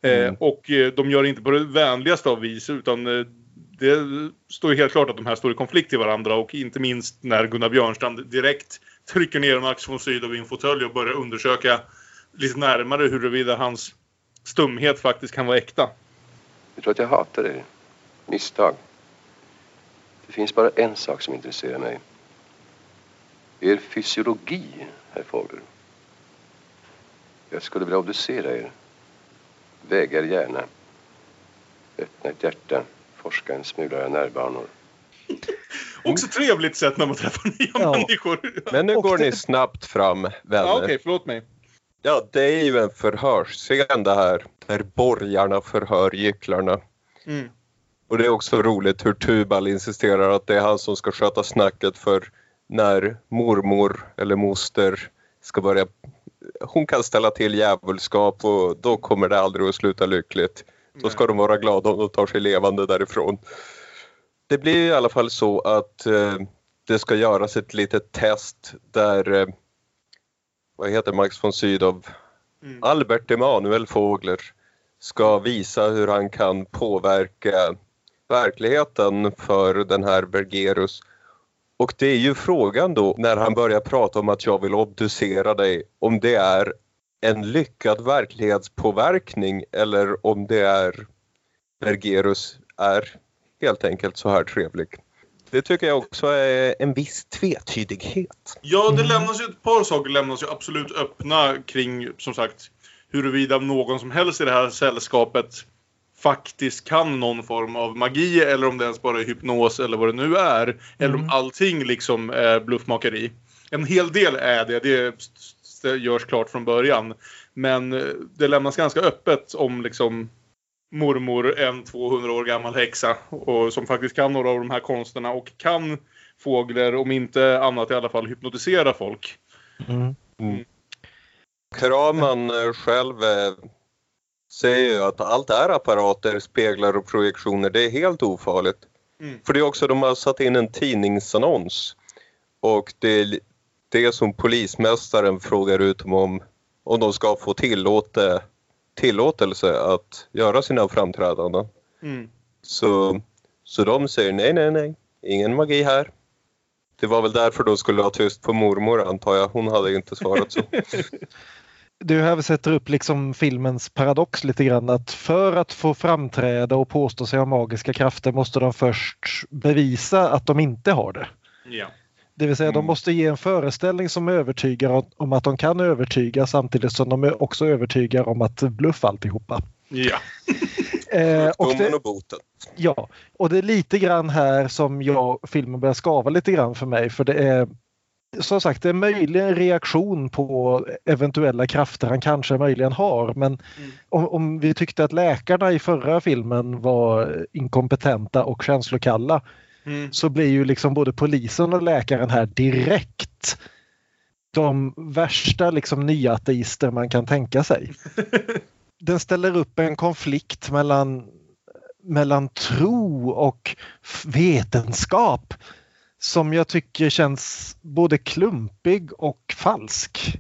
A: Mm. och eh, de gör det inte på det vänligaste av vis utan eh, det står ju helt klart att de här står i konflikt till varandra och inte minst när Gunnar Björnstrand direkt trycker ner Max von Sydow i en fåtölj och börjar undersöka lite närmare huruvida hans stumhet faktiskt kan vara äkta.
H: Jag tror att jag hatar er. Misstag. Det finns bara en sak som intresserar mig. Er fysiologi, herr Fågel. Jag skulle vilja obducera er. Väga er gärna. Öppna ett hjärta. Forska en smula era närbanor.
A: Också trevligt sätt när man träffar nya ja. människor.
B: Men nu går ni snabbt fram, vänner. Ja,
A: Okej, okay, förlåt mig.
B: Ja, det är ju en förhörsscen det här. Där borgarna förhör gycklarna. Mm. Och det är också roligt hur Tubal insisterar att det är han som ska sköta snacket för när mormor eller moster ska börja hon kan ställa till djävulskap och då kommer det aldrig att sluta lyckligt. Då ska de vara glada om de tar sig levande därifrån. Det blir i alla fall så att eh, det ska göras ett litet test där eh, vad heter Max von Sydow? Mm. Albert Emanuel Fågler ska visa hur han kan påverka verkligheten för den här Bergerus. Och det är ju frågan då när han börjar prata om att jag vill obducera dig om det är en lyckad verklighetspåverkning eller om det är Bergerus är helt enkelt så här trevlig. Det tycker jag också är en viss tvetydighet.
A: Ja, det lämnas ju ett par saker lämnas ju absolut öppna kring som sagt huruvida någon som helst i det här sällskapet faktiskt kan någon form av magi eller om det ens bara är hypnos eller vad det nu är. Mm. Eller om mm. allting liksom är bluffmakeri. En hel del är det, det görs klart från början. Men eh, det lämnas ganska öppet om liksom mormor, en 200 år gammal häxa och som faktiskt kan några av de här konsterna och kan fåglar, om inte annat i alla fall hypnotisera folk. Mm.
B: Mm. Kraman eh, själv eh, säger ju att allt är apparater, speglar och projektioner. Det är helt ofarligt. Mm. För det är också, de har satt in en tidningsannons och det är det som polismästaren frågar ut om, om de ska få tillåte, tillåtelse att göra sina framträdanden. Mm. Så, så de säger nej, nej, nej, ingen magi här. Det var väl därför de skulle ha tyst på mormor antar jag. Hon hade inte svarat så.
C: du här sätter upp liksom filmens paradox lite grann att för att få framträda och påstå sig ha magiska krafter måste de först bevisa att de inte har det.
A: Ja.
C: Det vill säga mm. de måste ge en föreställning som övertygar om att de kan övertyga samtidigt som de också övertygar om att bluff alltihopa.
A: Ja.
B: eh, och det, och boten.
C: Ja, och det är lite grann här som jag, filmen börjar skava lite grann för mig för det är som sagt, det är möjligen en reaktion på eventuella krafter han kanske möjligen har. Men mm. om, om, vi tyckte att läkarna i förra filmen var inkompetenta och känslokalla mm. så blir ju liksom både polisen och läkaren här direkt de värsta liksom nyateister man kan tänka sig. Den ställer upp en konflikt mellan, mellan tro och vetenskap som jag tycker känns både klumpig och falsk.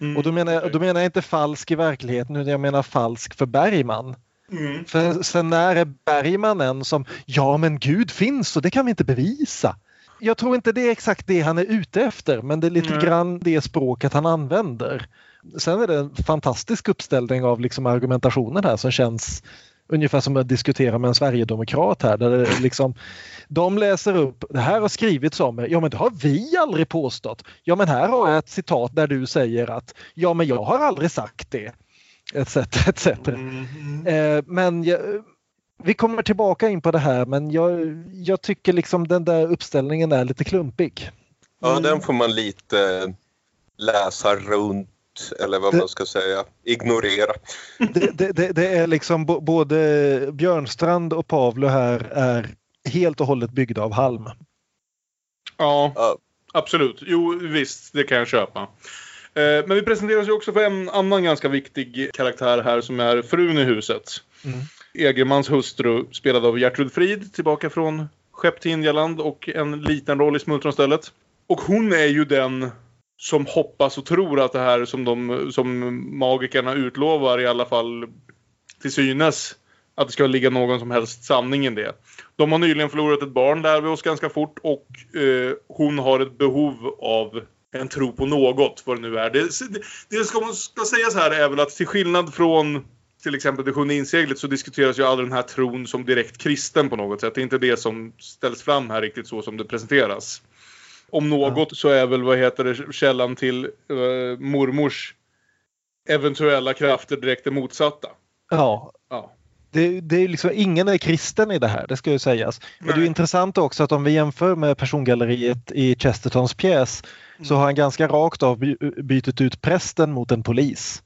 C: Mm. Och då menar, jag, då menar jag inte falsk i verkligheten utan jag menar falsk för Bergman. Mm. För sen är Bergman en som, ja men Gud finns och det kan vi inte bevisa. Jag tror inte det är exakt det han är ute efter men det är lite mm. grann det språket han använder. Sen är det en fantastisk uppställning av liksom argumentationen här som känns ungefär som att diskutera med en sverigedemokrat här. Där det liksom, de läser upp, det här har skrivits om mig, ja men det har vi aldrig påstått. Ja men här har jag ett citat där du säger att ja men jag har aldrig sagt det. Etc. etc. Mm. Eh, men jag, vi kommer tillbaka in på det här men jag, jag tycker liksom den där uppställningen är lite klumpig.
B: Ja den får man lite läsa runt eller vad det, man ska säga, ignorera.
C: Det, det, det är liksom både Björnstrand och Pavlo här är helt och hållet byggda av halm.
A: Ja, ja, absolut. Jo, visst, det kan jag köpa. Eh, men vi presenteras ju också för en annan ganska viktig karaktär här som är frun i huset. Mm. Egermans hustru spelad av Gertrud Frid tillbaka från Skepp till Indialand och en liten roll i Smultronstället. Och hon är ju den som hoppas och tror att det här som, de, som magikerna utlovar i alla fall till synes att det ska ligga någon som helst sanning i det. De har nyligen förlorat ett barn lär vi oss ganska fort och eh, hon har ett behov av en tro på något, vad det nu är. Det, det, det ska, ska sägas här är väl att till skillnad från till exempel det sjunde inseglet så diskuteras ju aldrig den här tron som direkt kristen på något sätt. Det är inte det som ställs fram här riktigt så som det presenteras. Om något så är väl, vad heter det, källan till uh, mormors eventuella krafter direkt det motsatta.
C: Ja. ja. Det, det, är liksom, ingen är kristen i det här, det ska ju sägas. Men det är intressant också att om vi jämför med persongalleriet i Chestertons pjäs så har han ganska rakt av bytt ut prästen mot en polis.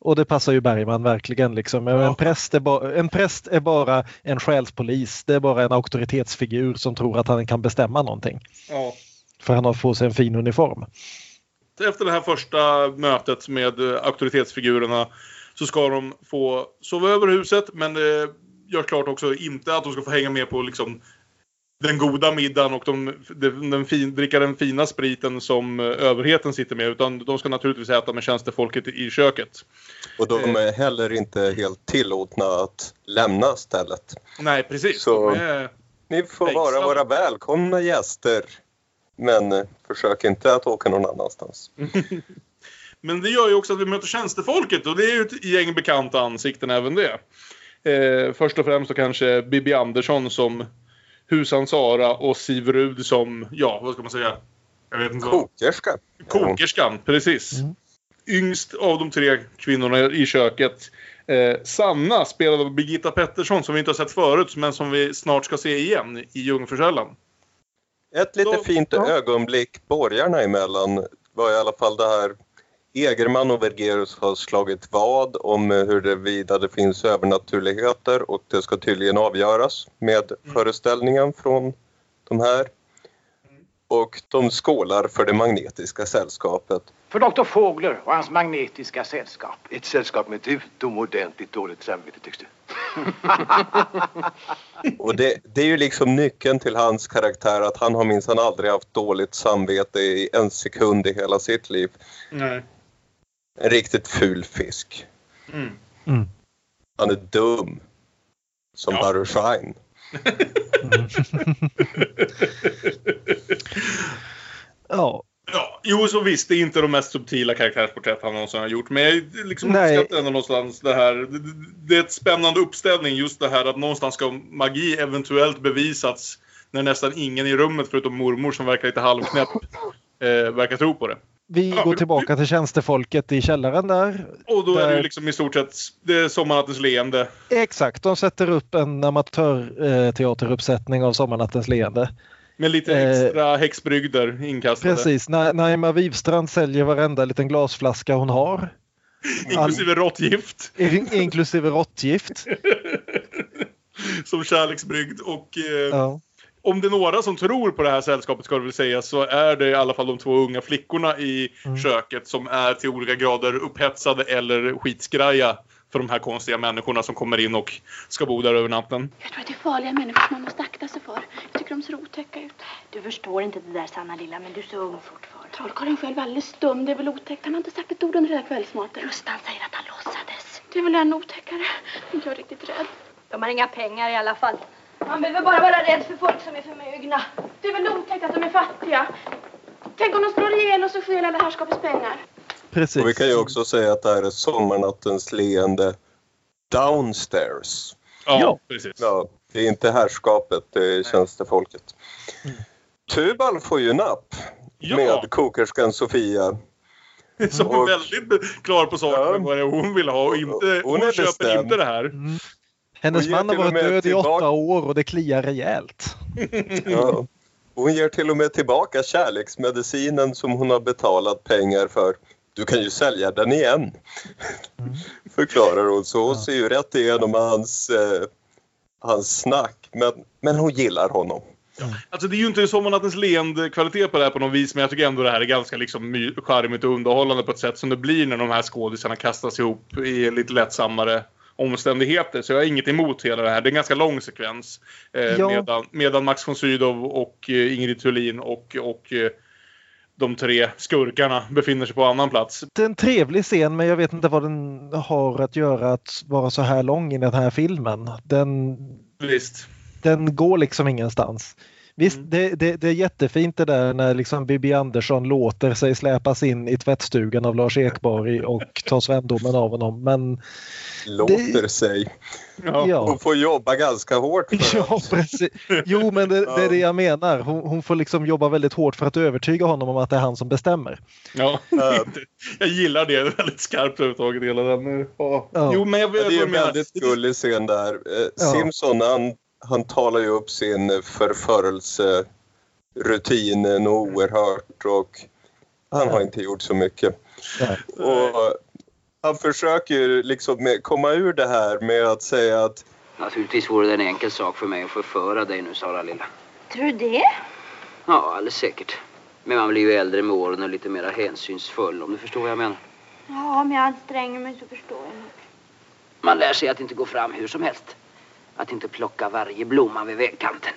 C: Och det passar ju Bergman verkligen. Liksom. Ja. En, präst är ba, en präst är bara en själspolis. Det är bara en auktoritetsfigur som tror att han kan bestämma någonting. Ja. För han har fått sig en fin uniform.
A: Efter det här första mötet med auktoritetsfigurerna så ska de få sova över huset men det görs klart också inte att de ska få hänga med på liksom den goda middagen och de, den, den fin, dricka den fina spriten som eh, överheten sitter med. Utan de ska naturligtvis äta med tjänstefolket i köket.
B: Och de är heller inte helt tillåtna att lämna stället.
A: Nej, precis.
B: Så ni får vara våra välkomna gäster. Men eh, försök inte att åka någon annanstans.
A: Men det gör ju också att vi möter tjänstefolket och det är ju ett gäng bekanta ansikten även det. Eh, först och främst så kanske Bibi Andersson som Husan Sara och Siv Rud som, ja vad ska man säga?
B: Jag vet inte Kokerskan.
A: Kokerskan, precis. Mm. Yngst av de tre kvinnorna i köket. Eh, Sanna spelad av Birgitta Pettersson som vi inte har sett förut men som vi snart ska se igen i Jungfrukällan.
B: Ett lite Då, fint ja. ögonblick borgarna emellan var i alla fall det här Egerman och Vergerus har slagit vad om huruvida det finns övernaturligheter och det ska tydligen avgöras med mm. föreställningen från de här. Och de skålar för det magnetiska sällskapet.
I: För doktor Fågler och hans magnetiska sällskap.
H: Ett sällskap med ett utomordentligt dåligt samvete tycks det.
B: och det, det, är ju liksom nyckeln till hans karaktär att han har minsann aldrig haft dåligt samvete i en sekund i hela sitt liv. Nej. En riktigt ful fisk. Mm. Mm. Han är dum. Som ja. Harry Shine.
A: ja. Ja, jo så visst, det är inte de mest subtila karaktärsporträtt han någonsin har gjort. Men jag liksom uppskattar ändå någonstans det här. Det, det är ett spännande uppställning just det här att någonstans ska magi eventuellt bevisats när nästan ingen i rummet förutom mormor som verkar lite halvknäpp eh, verkar tro på det.
C: Vi ja, går tillbaka till tjänstefolket i källaren där.
A: Och då
C: där...
A: är det ju liksom i stort sett det är Sommarnattens leende.
C: Exakt, de sätter upp en amatörteateruppsättning av Sommarnattens leende.
A: Med lite eh, extra eh, häxbrygder inkastade.
C: Precis, Naima Wivstrand säljer varenda liten glasflaska hon har.
A: inklusive råttgift.
C: In, inklusive råttgift.
A: Som kärleksbrygd och eh, ja om det är några som tror på det här sällskapet ska det väl säga så är det i alla fall de två unga flickorna i mm. köket som är till olika grader upphetsade eller skitskraja för de här konstiga människorna som kommer in och ska bo där över natten.
J: Jag tror att det är farliga människor som man måste akta sig för. Jag tycker de ser otäcka ut.
K: Du förstår inte det där Sanna lilla, men du är så ung fortfarande.
J: Trollkarlen själv är alldeles stum, det är väl otäckt. Han har inte sagt ett ord under hela kvällsmaten.
K: Rustan säger att han låtsades.
J: Det är väl ännu otäckare. Jag är riktigt rädd.
K: De har inga pengar i alla fall.
J: Man behöver bara vara rädd för folk som är förmögna. Det är väl otäckt att de är fattiga. Tänk om de slår ihjäl oss och stjäl alla herrskapets pengar.
B: Precis. Och vi kan ju också säga att det här är sommarnattens leende downstairs.
A: Ja, precis.
B: Ja, det är inte herrskapet, det är tjänstefolket. Mm. Tubal får ju napp ja. med kokerskan Sofia.
A: Som och, är väldigt klar på saken ja. vad hon vill ha och inte, hon, hon köper bestämd. inte det här. Mm.
C: Hennes man har varit död tillbaka... i åtta år och det kliar rejält.
B: Ja. Hon ger till och med tillbaka kärleksmedicinen som hon har betalat pengar för. Du kan ju sälja den igen. Mm. Förklarar hon. Så hon ja. ser ju rätt igenom hans, eh, hans snack. Men, men hon gillar honom.
A: Ja. Alltså det är ju inte Sommarnattens leende kvalitet på det här på något vis men jag tycker ändå det här är ganska liksom charmigt och underhållande på ett sätt som det blir när de här skådisarna kastas ihop i lite lättsammare omständigheter. Så jag har inget emot hela det här. Det är en ganska lång sekvens. Eh,
C: Ja.
A: medan, medan Max von Sydow och eh, Ingrid Thulin och, och eh, de tre skurkarna befinner sig på annan plats.
C: Det är en trevlig scen men jag vet inte vad den har att göra att vara så här lång i den här filmen. Den,
A: Visst.
C: den går liksom ingenstans. Visst,
A: Mm.
C: det, det, det är jättefint det där när liksom Bibi Andersson låter sig släpas in i tvättstugan av Lars Ekborg och tar svendomen av honom. Men
B: Låter sig.
C: Ja.
B: Hon får jobba ganska hårt för
C: Ja, precis. Jo, men det, det är det jag menar. Hon, hon får liksom jobba väldigt hårt för att övertyga honom om att det är han som bestämmer.
A: Ja, jag gillar det väldigt skarpt överhuvudtaget. Hela den. Ja.
C: Ja.
A: Jo, men jag
B: det är en väldigt gullig scen där. Eh,
C: Ja.
B: Simpson han, han talar ju upp sin förförelserutinen oerhört och han har inte gjort så mycket. Och han försöker liksom komma ur det här med att säga att
L: Naturligtvis vore det en enkel sak för mig att förföra dig nu, Sara lilla.
K: Tror du det?
L: Ja, alldeles säkert. Men man blir ju äldre med åren och lite mer hänsynsfull, om du förstår vad jag menar.
K: Ja, om jag anstränger mig så förstår jag nog.
L: Man lär sig att inte gå fram hur som helst. Att inte plocka varje blomma vid vägkanten.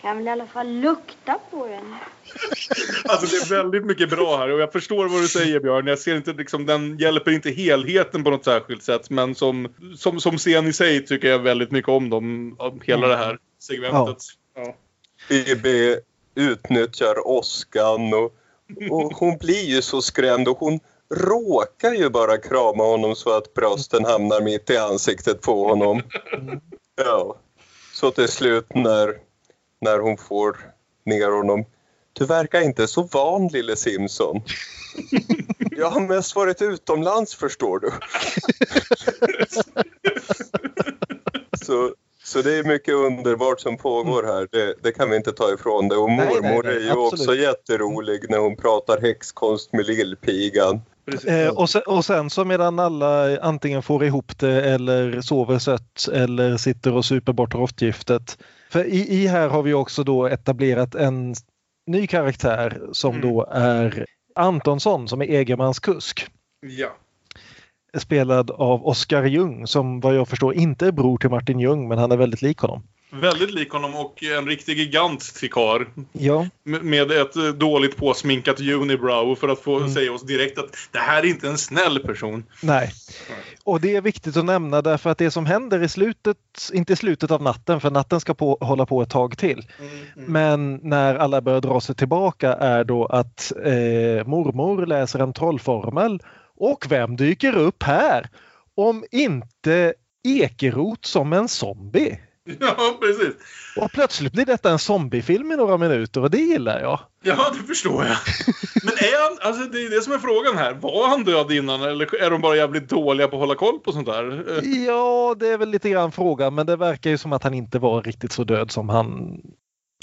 K: Kan väl i alla fall lukta på den.
A: Alltså det är väldigt mycket bra här och jag förstår vad du säger Björn. Jag ser inte liksom, den hjälper inte helheten på något särskilt sätt. Men som, som, som scen i sig tycker jag väldigt mycket om dem. Om hela det här segmentet. Ja.
B: BB utnyttjar åskan och, och hon blir ju så skrämd och hon råkar ju bara krama honom så att brösten hamnar mitt i ansiktet på honom. Ja. Så till slut när, när hon får ner honom. Du verkar inte så van lille Simpson. Jag har mest varit utomlands förstår du. Så, så det är mycket underbart som pågår här. Det, det kan vi inte ta ifrån det. Och
C: Nej, nej,
B: mormor
C: nej,
B: är ju
C: absolut.
B: också jätterolig när hon pratar häxkonst med lillpigan.
C: Eh, och, sen, och sen så medan alla antingen får ihop det eller sover sött eller sitter och super bort råttgiftet. För i, i här har vi också då etablerat en ny karaktär som då är Antonsson som är Egermans kusk.
A: ja.
C: Spelad av Oskar Ljung som vad jag förstår inte är bror till Martin Ljung men han är väldigt lik honom.
A: Väldigt lik honom och en riktig gigant till karl.
C: Ja,
A: Med- ett eh, dåligt påsminkat unibrow för att få säga oss direkt att det här är inte en snäll person.
C: nej. Och det är viktigt att nämna därför att det som händer i slutet, inte i slutet av natten för natten ska på, hålla på ett tag till. Men när alla börjar dra sig tillbaka är då att eh, mormor läser en trollformel och vem dyker upp här? Om inte Ekerot som en zombie.
A: Ja, precis.
C: Och plötsligt blir detta en zombiefilm i några minuter och det gillar jag.
A: Ja, det förstår jag. Men är han, alltså det är det som är frågan här. Var han död innan eller är de bara jävligt dåliga på att hålla koll på sånt där?
C: Ja, det är väl lite grann frågan men det verkar ju som att han inte var riktigt så död som han...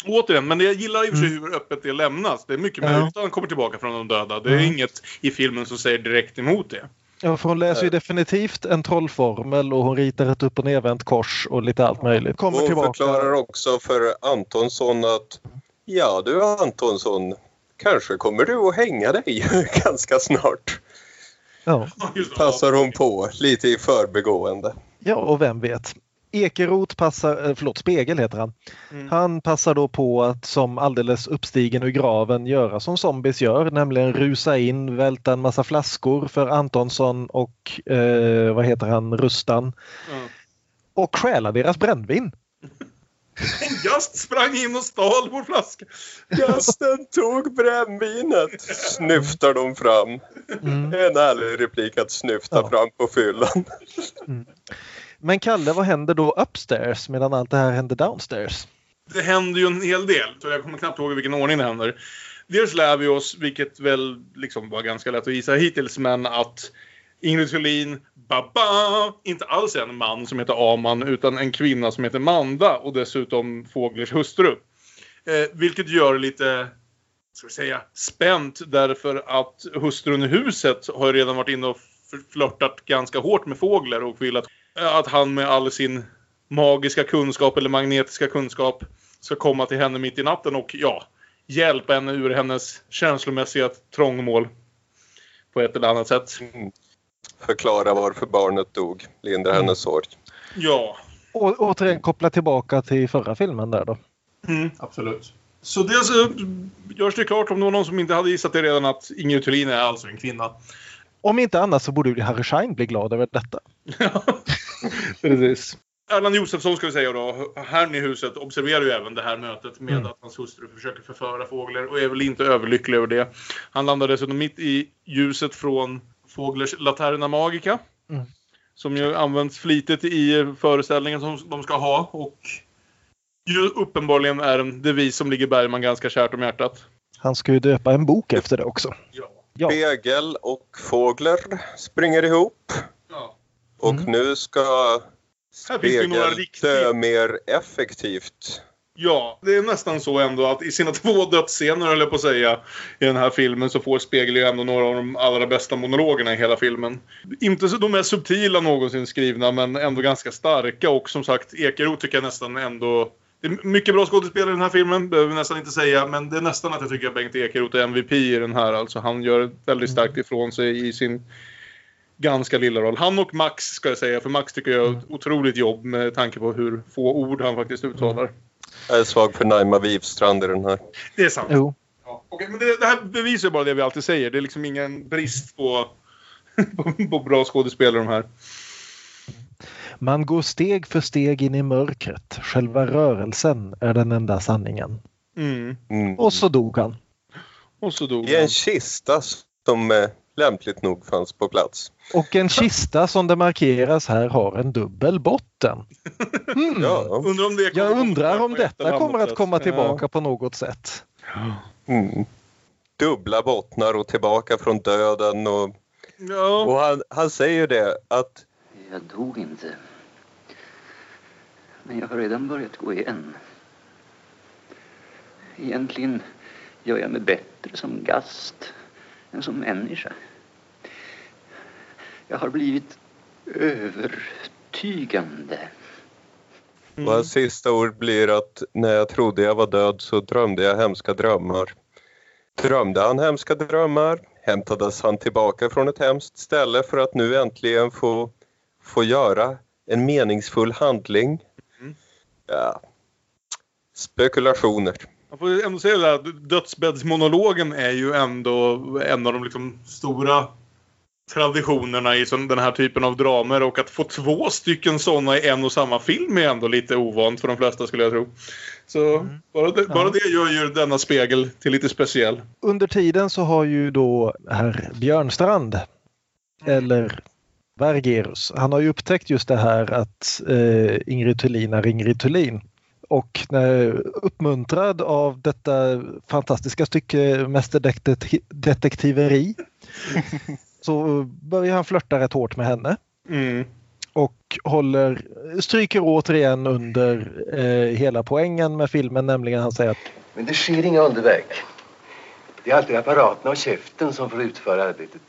A: Återigen, men jag gillar i och för sig hur öppet det lämnas. Det är mycket
C: Ja.
A: möjligt att han kommer tillbaka från de döda. Det är
C: Mm.
A: inget i filmen som säger direkt emot det.
C: Ja, för hon läser ju definitivt en trollformel och hon ritar ett upp och nervänt kors och lite allt möjligt. Kommer
B: Hon
C: tillbaka.
B: förklarar också för Antonsson att ja du Antonsson, kanske kommer du att hänga dig ganska snart.
C: Ja.
B: Passar hon på lite i förbigående.
C: Ja, och vem vet. Ekerot passar, eh, förlåt Spegel heter han.
A: Mm.
C: Han passar då på att som alldeles uppstigen ur graven göra som zombies gör, nämligen rusa in, välta en massa flaskor för Antonsson och eh, vad heter han, Rustan och stjäla deras brännvin.
A: En gast sprang in och stal vår flaska.
B: Gasten tog brännvinet, snyftar de fram.
C: Mm.
B: En ärlig replik att snyfta fram på fyllan.
C: Men Kalle, vad händer då upstairs medan allt det här händer downstairs?
A: Det händer ju en hel del, så jag kommer knappt ihåg i vilken ordning det händer. Dels lär vi oss, vilket väl liksom var ganska lätt att gissa hittills, men att Ingrid Thulin, baba, inte alls är en man som heter Aman, utan en kvinna som heter Manda och dessutom Fåglers hustru. Eh, vilket gör det lite, ska vi säga, spänt därför att hustrun i huset har ju redan varit inne och flörtat ganska hårt med Fågler och vill att, att han med all sin magiska kunskap eller magnetiska kunskap ska komma till henne mitt i natten och ja, hjälpa henne ur hennes känslomässiga trångmål. På ett eller annat sätt.
B: förklara varför barnet dog, lindra
C: Mm.
B: hennes sorg.
A: Ja.
C: Och återigen koppla tillbaka till förra filmen där då.
A: Mm, absolut. Så dels eh, görs det klart om det var någon som inte hade gissat det redan att Ingrid Thulin är alltså en kvinna.
C: Om inte annat så borde ju Harry Schein bli glad över detta.
A: Precis. Erland Josefsson ska vi säga då, herrn i huset observerar ju även det här mötet med
C: Mm.
A: att hans hustru försöker förföra Fågler och är väl inte överlycklig över det. Han landar dessutom mitt i ljuset från Fåglers Laterna Magica.
C: Mm.
A: Som ju används flitigt i föreställningen som de ska ha och ju uppenbarligen är en devis som ligger Bergman ganska kärt om hjärtat.
C: Han ska ju döpa en bok efter det också. Ja.
B: Spegel och Fågler springer ihop. Och
C: Mm.
B: nu ska
A: Här finns det ju några
B: Spegel
A: riktigt-
B: dö mer effektivt.
A: Ja, det är nästan så ändå att i sina två dödsscener, höll jag på att säga, i den här filmen så får Spegel ju ändå några av de allra bästa monologerna i hela filmen. Inte så de mest subtila någonsin skrivna, men ändå ganska starka. Och som sagt, Ekeroth tycker jag nästan ändå... Det är mycket bra skådespelare i den här filmen, behöver vi nästan inte säga. Men det är nästan att jag tycker att Bengt Ekeroth är MVP i den här. Alltså han gör väldigt starkt ifrån sig i sin ganska lilla roll. Han och Max ska jag säga, för Max tycker jag gör ett otroligt jobb med tanke på hur få ord han faktiskt uttalar.
B: Jag är svag för Naima Wivstrand i den här.
A: Det är sant.
C: Jo.
A: Ja, okej, men det, det här bevisar ju bara det vi alltid säger. Det är liksom ingen brist på, på, på bra skådespelare de här.
C: Man går steg för steg in i mörkret. Själva rörelsen är den enda sanningen.
A: Mm.
C: Och så dog han.
A: Och så dog
B: I en kista som eh, lämpligt nog fanns på plats.
C: Och en kista som det markeras här har en dubbel botten. Mm.
B: Ja.
A: Undrar om det
C: Jag undrar om detta kommer att komma tillbaka på något sätt.
B: Mm. Dubbla bottnar och tillbaka från döden. Och,
A: Ja.
B: och han, han säger det att
L: Jag dog inte. Men jag har redan börjat gå igen. Egentligen gör jag mig bättre som gast än som människa. Jag har blivit övertygande.
B: Och hans sista ord blir att när jag trodde jag var död så drömde jag hemska drömmar. Drömde han hemska drömmar hämtades han tillbaka från ett hemskt ställe för att nu äntligen få, få göra en meningsfull handling. Ja. Spekulationer.
A: Man får ändå säga att dödsbäddsmonologen är ju ändå en av de liksom stora traditionerna i sån, den här typen av dramer och att få två stycken sådana i en och samma film är ändå lite ovant för de flesta skulle jag tro. Så bara, det, bara det gör ju denna spegel till lite speciell.
C: Under tiden så har ju då herr Björnstrand eller Vergerus, han har ju upptäckt just det här att eh, Ingrid Thulin är Ingrid Thulin. Och när, uppmuntrad av detta fantastiska stycke mästerdetektiveri så börjar han flörta rätt hårt med henne.
A: Mm.
C: Och håller, stryker återigen under eh, hela poängen med filmen, nämligen han säger att
M: Men det sker inga underverk. Det är alltid apparaterna och käften som får utföra arbetet.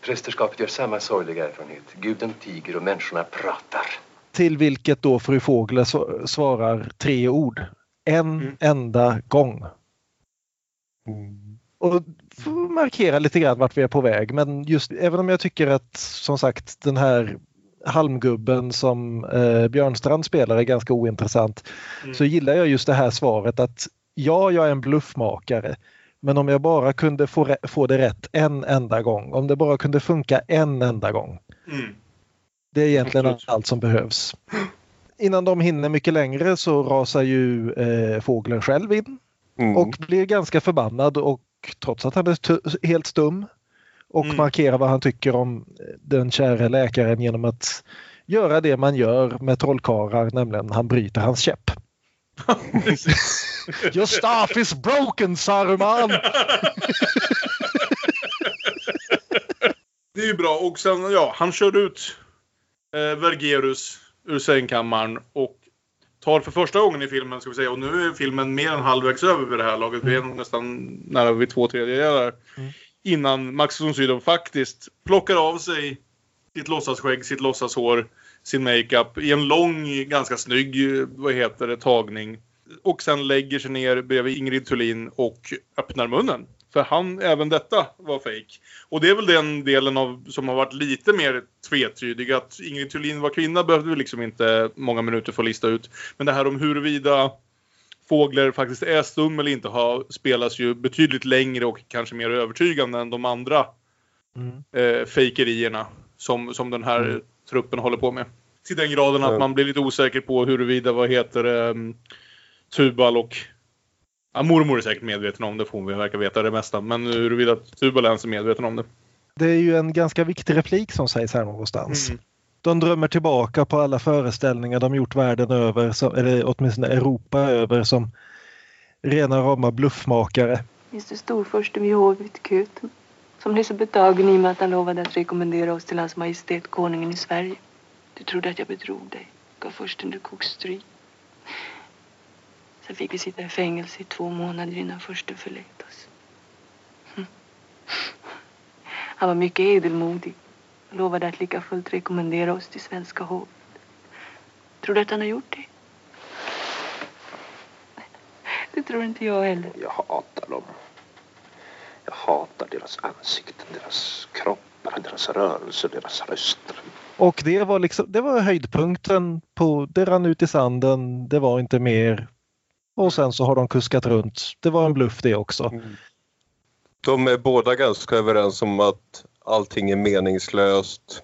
M: Prästerskapet gör samma sorgliga erfarenhet. Guden tiger och människorna pratar.
C: Till vilket då fru Fågler sv- svarar tre ord. En enda gång. Och får markera lite grann vart vi är på väg. Men just även om jag tycker att som sagt den här halmgubben som eh, Björnstrand spelar är ganska ointressant. Så gillar jag just det här svaret att ja, jag är en bluffmakare. Men om jag bara kunde få, få det rätt en enda gång. Om det bara kunde funka en enda gång.
A: Mm.
C: Det är egentligen allt som behövs. Innan de hinner mycket längre så rasar ju eh, fågeln själv in och blir ganska förbannad och trots att han är helt stum och markerar vad han tycker om den kära läkaren genom att göra det man gör med trollkarlar, nämligen han bryter hans käpp. Your staff is broken Saruman!
A: Det är ju bra. Och sen, ja, han kör ut eh, Vergerus ur sängkammaren och tar för första gången i filmen, ska vi säga, och nu är filmen mer än halvvägs över vid det här laget. Vi är nästan nära vid två tredjedelar. Innan Max von Sydow faktiskt plockar av sig sitt låtsasskägg, sitt låtsashår, sin makeup i en lång, ganska snygg, vad heter det, tagning. Och sen lägger sig ner bredvid Ingrid Thulin och öppnar munnen. För han, även detta var fake. Och det är väl den delen av, som har varit lite mer tvetydig. Att Ingrid Thulin var kvinna behövde vi liksom inte många minuter få lista ut. Men det här om huruvida Fågler faktiskt är stum eller inte har, spelas ju betydligt längre och kanske mer övertygande än de andra
C: Mm.
A: eh, fejkerierna som, som den här
C: Mm.
A: truppen håller på med. Till den graden att man blir lite osäker på huruvida, vad heter um, Tubal och Ja, mormor är säkert medveten om det, för hon verkar veta det mesta. Men huruvida Tubal ens är medveten om det.
C: Det är ju en ganska viktig replik som sägs här någonstans.
A: Mm.
C: De drömmer tillbaka på alla föreställningar de gjort världen över, eller åtminstone Europa över, som rena rama bluffmakare.
F: Minns du storfursten vid hovet, Köten? Som blev så betagen i och med att han lovade att rekommendera oss till hans majestät konungen i Sverige. Du trodde att jag bedrog dig. Gav fursten du kokstryk. Sen fick vi sitta i fängelse i två månader innan fursten förlät oss. Hm. Han var mycket edelmodig. Han lovade att lika fullt rekommendera oss till svenska hovet. Tror du att han har gjort det? Det tror inte jag heller.
N: Jag hatar dem. Jag hatar deras ansikten, deras kroppar, deras rörelser, deras röster.
C: Och det var, liksom, det var höjdpunkten. på Det rann ut i sanden. Det var inte mer. Och sen så har de kuskat runt. Det var en bluff det också.
B: De är båda ganska överens om att allting är meningslöst.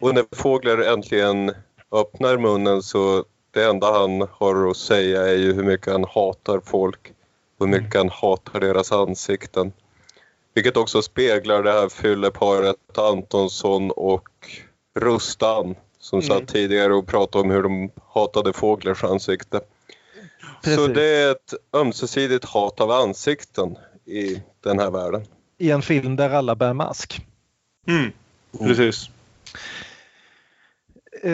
B: Och när Fågler äntligen öppnar munnen så det enda han har att säga är ju hur mycket han hatar folk och hur mycket han hatar deras ansikten. Vilket också speglar det här fylleparet Antonsson och Rustan som
A: Mm.
B: satt tidigare och pratade om hur de hatade Fåglers ansikte. Så
C: Precis.
B: det är ett ömsesidigt hat av ansikten i den här världen.
C: I en film där alla bär mask.
A: Mm. Precis.
C: Eh,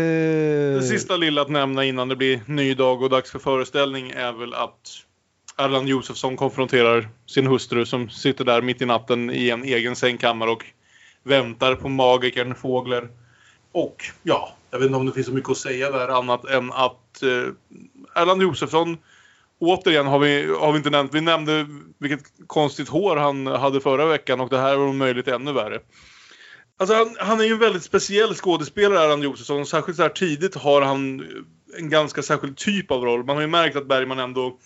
A: Det sista lilla att nämna innan det blir ny dag och dags för föreställning är väl att Erland Josefsson konfronterar sin hustru som sitter där mitt i natten i en egen sängkammare och väntar på magikern Fågler. Och ja, jag vet inte om det finns så mycket att säga där annat än att eh, Erland Josefsson Återigen har vi, har vi inte nämnt, vi nämnde vilket konstigt hår han hade förra veckan och det här var om möjligt ännu värre. Alltså han, han är ju en väldigt speciell skådespelare, Erland Josefsson. Särskilt så här tidigt har han en ganska särskild typ av roll. Man har ju märkt att Bergman ändå,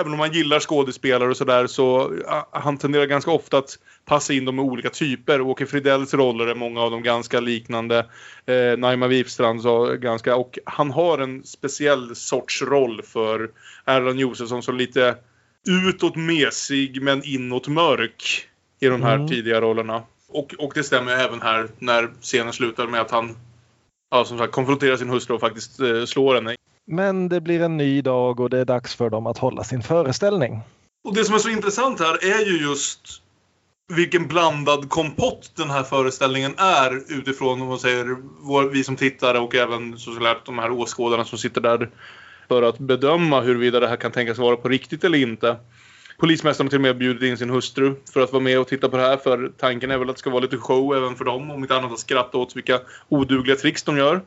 A: även om man gillar skådespelare och sådär, så han tenderar ganska ofta att passa in dem i olika typer. Åke Fridells roller är många av dem ganska liknande. Eh, Naima Wifstrand så ganska, och han har en speciell sorts roll för Erland Josefsson som lite utåt mesig men inåt mörk i de här
C: Mm.
A: tidiga rollerna. Och, och det stämmer även här när scenen slutar med att han ja, som sagt, konfronterar sin hustru och faktiskt eh, slår henne.
C: Men det blir en ny dag och det är dags för dem att hålla sin föreställning.
A: Och det som är så intressant här är ju just vilken blandad kompott den här föreställningen är utifrån om man säger vår, vi som tittare och även såklart de här åskådarna som sitter där för att bedöma huruvida det här kan tänkas vara på riktigt eller inte. Polismästaren har till och med bjudit in sin hustru för att vara med och titta på det här för tanken är väl att det ska vara lite show även för dem om inte annat att skratta åt vilka odugliga tricks de gör.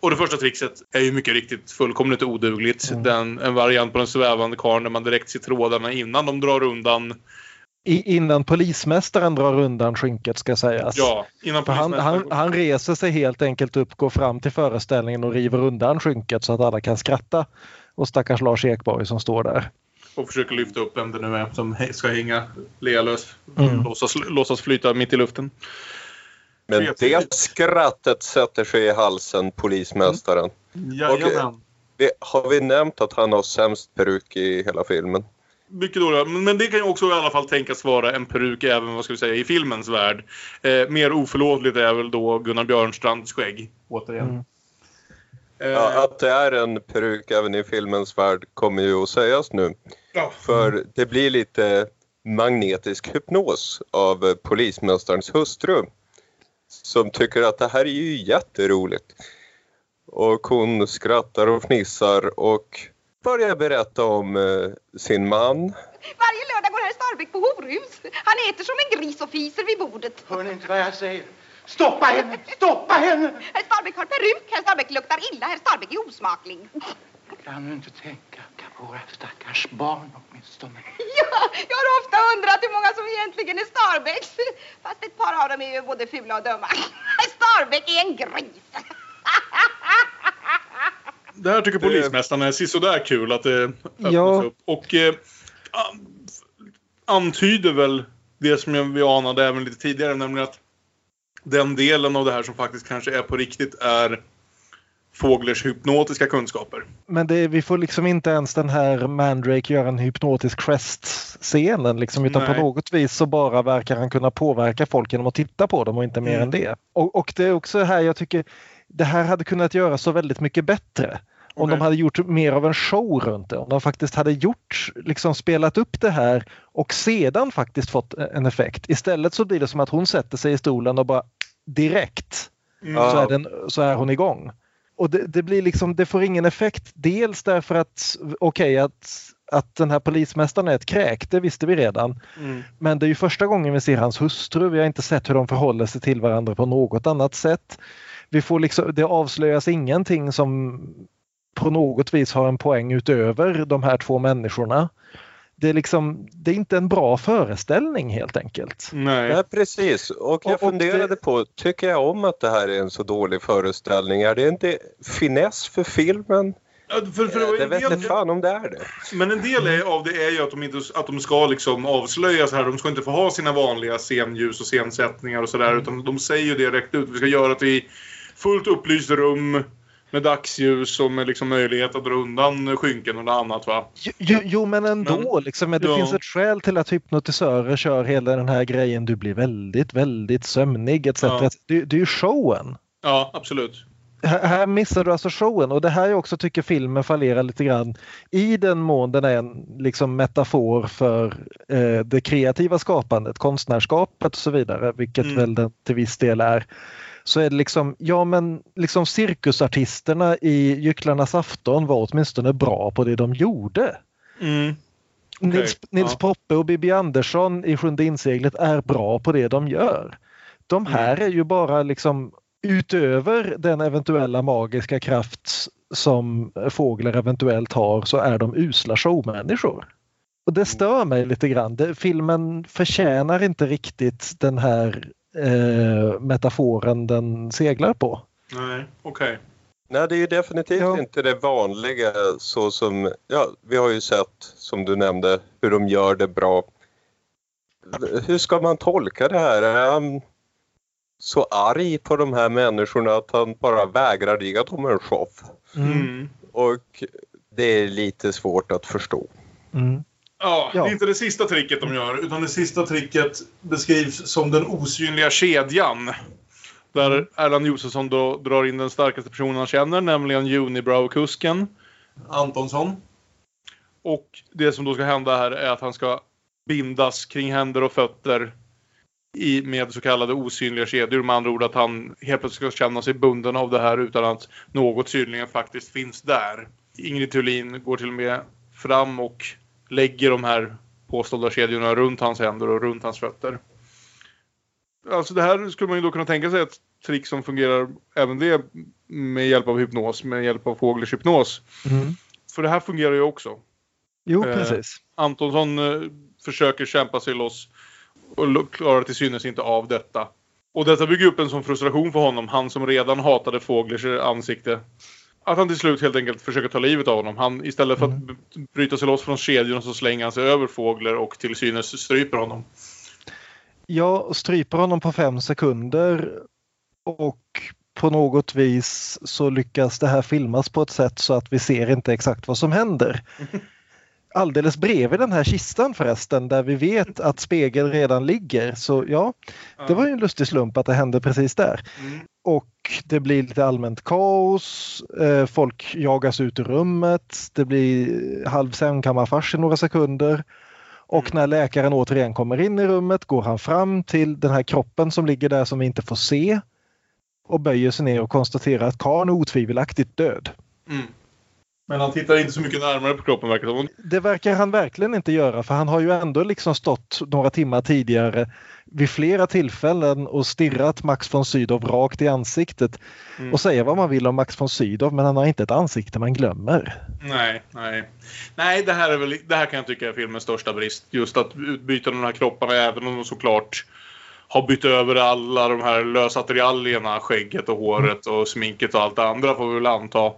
A: Och det första trixet är ju mycket riktigt fullkomligt odugligt. Den, en variant på den svävande karln där man direkt ser trådarna innan de drar undan.
C: I, innan polismästaren drar undan skynket ska sägas.
A: Ja, innan
C: han, han, han reser sig helt enkelt upp, går fram till föreställningen och river undan skynket så att alla kan skratta. Och stackars Lars Ekborg som står där.
A: och försöker lyfta upp vem det nu är som ska hänga lealös.
C: Mm.
A: Låtsas, låtsas flyta mitt i luften.
B: Men det skrattet sätter sig i halsen, polismästaren.
A: Jajamän.
B: Det, har vi nämnt att han har sämst peruk i hela filmen?
A: Mycket dåliga. Men, det kan ju också i alla fall tänkas vara en peruk även vad ska vi säga, i filmens värld. Eh, mer oförlåtligt är väl då Gunnar Björnstrands skägg. Återigen.
C: Mm.
B: Ja, att det är en peruk även i filmens värld kommer ju att sägas nu.
A: Ja.
B: För det blir lite magnetisk hypnos av eh, polismästarens hustru. Som tycker att det här är ju jätteroligt. Och hon skrattar och fnissar och börjar berätta om eh, sin man.
O: Varje lördag går herr Starbeck på horhus. Han äter som en gris och fiser vid bordet.
I: Hör ni inte vad jag säger? Stoppa henne! Stoppa henne!
O: Herr Starbeck har peruk. Herr Starbeck luktar illa. Herr Starbeck är osmaklig.
G: Kan du inte tänka på våra stackars barn åtminstone?
O: Ja, jag har ofta undrat hur många som egentligen är Starbecks. Fast ett par av dem är ju både fula och dumma. Starbeck är en gris.
A: Det här tycker polismästaren är sådär kul att det öppnas
C: Ja.
A: upp. Och eh, an- antyder väl det som vi anade även lite tidigare, nämligen att den delen av det här som faktiskt kanske är på riktigt är Fåglers hypnotiska kunskaper.
C: Men det, vi får liksom inte ens den här Mandrake göra en hypnotisk quest-scenen liksom, utan
A: Nej.
C: på något vis så bara verkar han kunna påverka folk genom att titta på dem och inte mer
A: Mm.
C: än det. Och, och det är också här jag tycker det här hade kunnat göras så väldigt mycket bättre. Om
A: Okej.
C: de hade gjort mer av en show runt det. Om de faktiskt hade gjort, liksom spelat upp det här och sedan faktiskt fått en effekt. Istället så blir det som att hon sätter sig i stolen och bara direkt
A: Mm.
C: så, är den, så är hon igång. Och det, det blir liksom, det får ingen effekt. Dels därför att, okej att, att den här polismästaren är ett kräk, det visste vi redan.
A: Mm.
C: Men det är ju första gången vi ser hans hustru. Vi har inte sett hur de förhåller sig till varandra på något annat sätt. Vi får liksom, det avslöjas ingenting som på något vis har en poäng utöver de här två människorna. Det är, liksom, det är inte en bra föreställning helt enkelt.
A: Nej.
B: Ja, precis. Och jag
C: Och- och
B: funderade på, tycker jag om att det här är en så dålig föreställning? Är det inte finess för filmen?
A: Ja, för, för det
B: det vet
A: del-
B: inte fan om det är det.
A: Men en del av det är ju att de, inte, att de ska liksom avslöjas här. De ska inte få ha sina vanliga scenljus och scensättningar och sådär. Utan de säger ju det rätt ut. Vi ska göra det i fullt upplyst rum med dagsljus och med liksom möjlighet att dra undan skynken och annat va.
C: Jo, jo men ändå, liksom, det
A: ja.
C: finns ett skäl till att hypnotisörer kör hela den här grejen. Du blir väldigt, väldigt sömnig etc.
A: Ja.
C: Det, det är ju showen.
A: Ja, absolut.
C: Här, här missar du alltså showen och det här jag också tycker filmen fallerar lite grann. I den mån den är en liksom, metafor för eh, det kreativa skapandet, konstnärskapet och så vidare, vilket
A: Mm.
C: väl den till viss del är. Så är det liksom, ja men liksom cirkusartisterna i Gycklarnas afton var åtminstone bra på det de gjorde.
A: Mm.
C: Nils, Nils
A: ja.
C: Poppe och Bibi Andersson i Sjunde inseglet är bra på det de gör. De här
A: Mm.
C: är ju bara liksom utöver den eventuella magiska kraft som fåglar eventuellt har så är de usla showmänniskor. Och det stör mig lite grann. Det, filmen förtjänar inte riktigt den här eh, metaforen den seglar på.
A: Nej, okej.
B: Nej, det är ju definitivt inte det vanliga så som, ja, vi har ju sett som du nämnde hur de gör det bra. Hur ska man tolka det här? Är han så arg på de här människorna att han bara vägrar ge dem en show?
A: Mm.
B: Och det är lite svårt att förstå.
C: Mm.
A: Ja,
C: Ja.
A: det är inte det sista tricket de gör. Utan det sista tricket beskrivs som den osynliga kedjan. Där Erland Josefsson då drar in den starkaste personen han känner, nämligen Unibrow-kusken. Antonsson. Och det som då ska hända här är att han ska bindas kring händer och fötter i, med så kallade osynliga kedjor. Med andra ord att han helt plötsligt ska känna sig bunden av det här utan att något synligen faktiskt finns där. Ingrid Thulin går till och med fram och lägger de här påstådda kedjorna runt hans händer och runt hans fötter. Alltså det här skulle man ju då kunna tänka sig ett trick som fungerar även det med hjälp av hypnos, med hjälp av Fåglers hypnos.
C: Mm.
A: För det här fungerar ju också.
C: Jo,
A: Eh,
C: precis.
A: Antonsson eh, försöker kämpa sig loss och klarar till synes inte av detta. Och detta bygger upp en sån frustration för honom, han som redan hatade Fåglers ansikte. Att han till slut helt enkelt försöker ta livet av honom. Han, istället för att b- bryta sig loss från kedjorna så slänger han sig över Fågler och till synes stryper honom.
C: Jag stryper honom på fem sekunder och på något vis så lyckas det här filmas på ett sätt så att vi ser inte exakt vad som händer. Alldeles bredvid den här kistan förresten där vi vet att spegeln redan ligger. Så ja, det var ju en lustig slump att det hände precis där. Och det blir lite allmänt kaos. eh, Folk jagas ut ur rummet. Det blir halv sängkammarfars i några sekunder. Och när läkaren återigen kommer in i rummet går han fram till den här kroppen som ligger där som vi inte får se. Och böjer sig ner och konstaterar att karln är otvivelaktigt död.
A: Mm. Men han tittar inte så mycket närmare på kroppen verkar det som.
C: Det verkar han verkligen inte göra för han har ju ändå liksom stått några timmar tidigare vid flera tillfällen och stirrat Max von Sydow rakt i ansiktet
A: Mm.
C: och säga vad man vill om Max von Sydow men han har inte ett ansikte man glömmer.
A: Nej, nej. Nej, det här, är väl, det här kan jag tycka är filmens största brist. Just att utbyta de här kropparna, även om de såklart har bytt över alla de här lösa attiraljerna, skägget och håret och sminket och allt det andra får vi väl anta.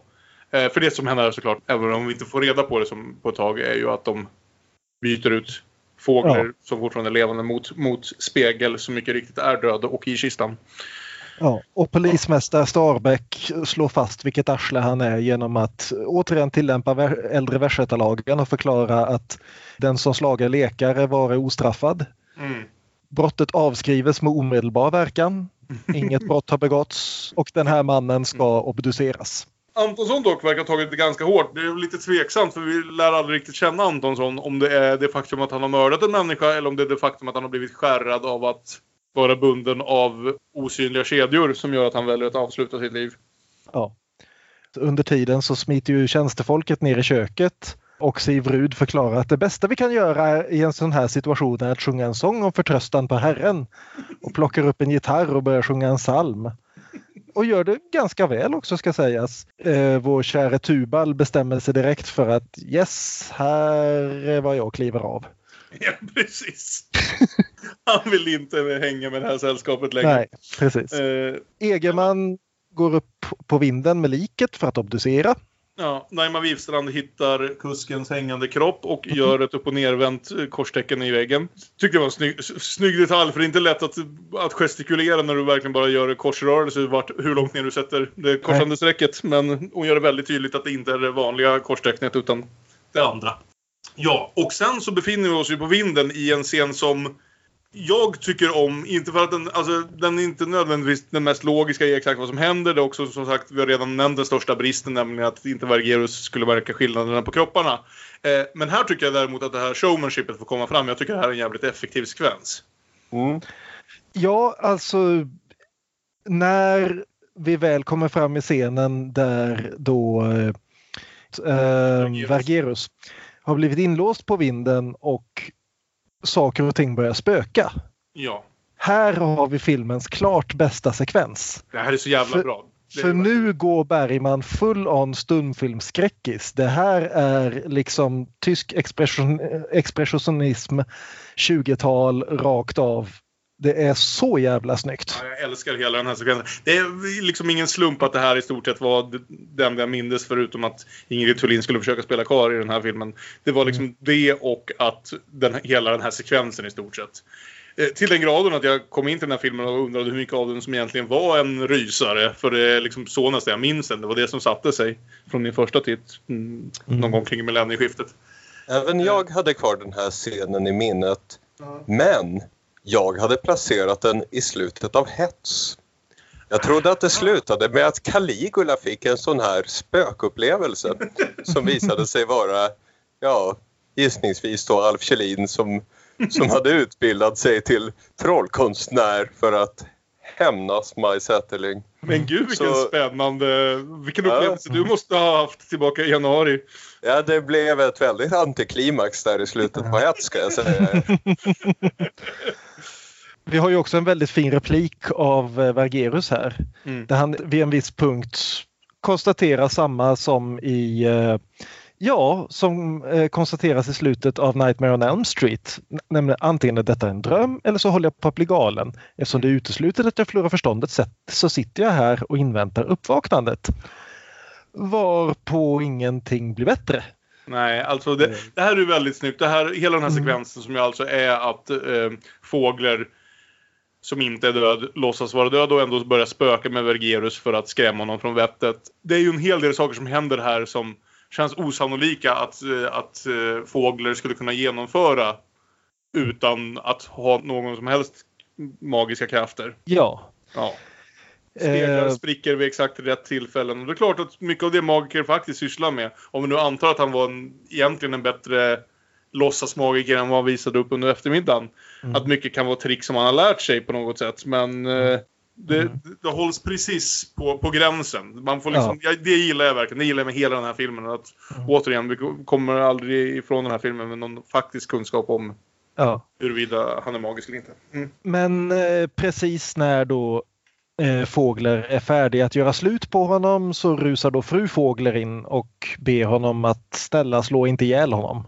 A: Eh, för det som händer såklart, även om vi inte får reda på det som på ett tag, är ju att de byter ut fåglar
C: Ja.
A: som fortfarande är levande mot, mot spegel som mycket riktigt är döda och i kistan.
C: Ja, och polismästare Starbäck slår fast vilket arsle han är genom att återigen tillämpa äldre västgötalagen och förklara att den som slagar lekare vare ostraffad.
A: Mm.
C: Brottet avskrives med omedelbar verkan. Inget brott har begåtts och den här mannen ska obduceras.
A: Antonsson dock verkar ha tagit det ganska hårt. Det är lite tveksamt för vi lär aldrig riktigt känna Antonsson om det är det faktum att han har mördat en människa eller om det är det faktum att han har blivit skärrad av att vara bunden av osynliga kedjor som gör att han väljer att avsluta sitt liv.
C: Ja. Under tiden så smiter ju tjänstefolket ner i köket och Siv Rud förklarar att det bästa vi kan göra i en sån här situation är att sjunga en sång om förtröstan på Herren och plockar upp en gitarr och börjar sjunga en psalm. Och gör det ganska väl också ska sägas. Eh, vår käre Tubal bestämmer sig direkt för att yes, här är vad jag kliver av.
A: Ja, precis. Han vill inte hänga med det här sällskapet längre.
C: Nej, precis.
A: Eh,
C: Egerman går upp på vinden med liket för att obducera.
A: Ja, Naima Wifstrand hittar kuskens hängande kropp och gör ett upp och nervänt korstecken i väggen. Tyckte det var en snygg, snygg detalj för det är inte lätt att, att gestikulera när du verkligen bara gör korsrörelse vart, hur långt ner du sätter det korsande strecket. Men hon gör det väldigt tydligt att det inte är det vanliga korstecknet utan det andra. Ja, och sen så befinner vi oss ju på vinden i en scen som jag tycker om, inte för att den, alltså, den är inte nödvändigtvis den mest logiska i exakt vad som händer. Det är också som sagt, vi har redan nämnt den största bristen, nämligen att inte Vergerus skulle märka skillnaderna på kropparna. Eh, men här tycker jag däremot att det här showmanshipet får komma fram. Jag tycker det här är en jävligt effektiv sekvens.
C: Ja, alltså när vi väl kommer fram i scenen där då eh, eh, Vergerus har blivit inlåst på vinden och saker och ting börjar spöka.
A: Ja,
C: Här har vi filmens klart bästa sekvens.
A: det här är så jävla
C: För-
A: bra.
C: För nu går Bergman full on stumfilmskräckis. Det här är liksom tysk expression, expressionism 20-tal rakt av. Det är så jävla snyggt.
A: Ja, jag älskar hela den här sekvensen. Det är liksom ingen slump att det här i stort sett var den jag mindes förutom att Ingrid Thulin skulle försöka spela kvar i den här filmen. Det var liksom det och att den, hela den här sekvensen i stort sett. Eh, Till den graden att jag kom in till den här filmen och undrade hur mycket av den som egentligen var en rysare. För det är liksom så nästan jag minns den. Det var det som satte sig från min första titt. Mm, någon gång kring millennieskiftet.
B: Även jag hade kvar den här scenen i minnet. Men jag hade placerat den i slutet av Hets. Jag trodde att det slutade med att Caligula fick en sån här spökupplevelse som visade sig vara, ja, gissningsvis då Alf Kjellin som, som hade utbildat sig till trollkonstnär för att hämnas Maj Zetterling.
A: Men gud vilken
B: Så-
A: spännande, vilken
B: Ja.
A: upplevelse du måste ha haft tillbaka i januari.
B: Ja, det blev ett väldigt antiklimax där i slutet på Hets ska jag säga.
C: Vi har ju också en väldigt fin replik av eh, Vergerus här.
A: Mm.
C: Där han vid en viss punkt konstaterar samma som i eh, Ja, som eh, konstateras i slutet av Nightmare on Elm Street. Nämligen antingen är detta en dröm eller så håller jag på att bli galen. Eftersom det är uteslutet att jag förlorar förståndet så sitter jag här och inväntar uppvaknandet. Varpå ingenting blir bättre.
A: Nej, alltså det, det här är väldigt snyggt. Det här, hela den här sekvensen som ju alltså är att eh, fåglar som inte är död låtsas vara död och ändå börjar spöka med Vergerus för att skrämma honom från vettet. Det är ju en hel del saker som händer här som känns osannolika att, eh, att eh, fåglar skulle kunna genomföra utan att ha någon som helst magiska krafter.
C: Ja.
A: Ja. Speglar
C: Eh.
A: spricker vid exakt rätt tillfällen. Och det är klart att mycket av det magiker faktiskt sysslar med. Om vi nu antar att han var en, egentligen en bättre låtsasmagiker än vad han visade upp under eftermiddagen.
C: Mm.
A: Att mycket kan vara trick som han har lärt sig på något sätt. Men eh, Det,
C: Mm.
A: det hålls precis på, på gränsen. Man får liksom, ja. det gillar jag verkligen. Det gillar jag med hela den här filmen. Att,
C: Mm.
A: Återigen, vi kommer aldrig ifrån den här filmen med någon faktisk kunskap om
C: Ja.
A: huruvida han är magisk eller inte. Mm.
C: Men eh, precis när då eh, Fågler är färdig att göra slut på honom så rusar då fru Fågler in och ber honom att snälla slå inte ihjäl honom.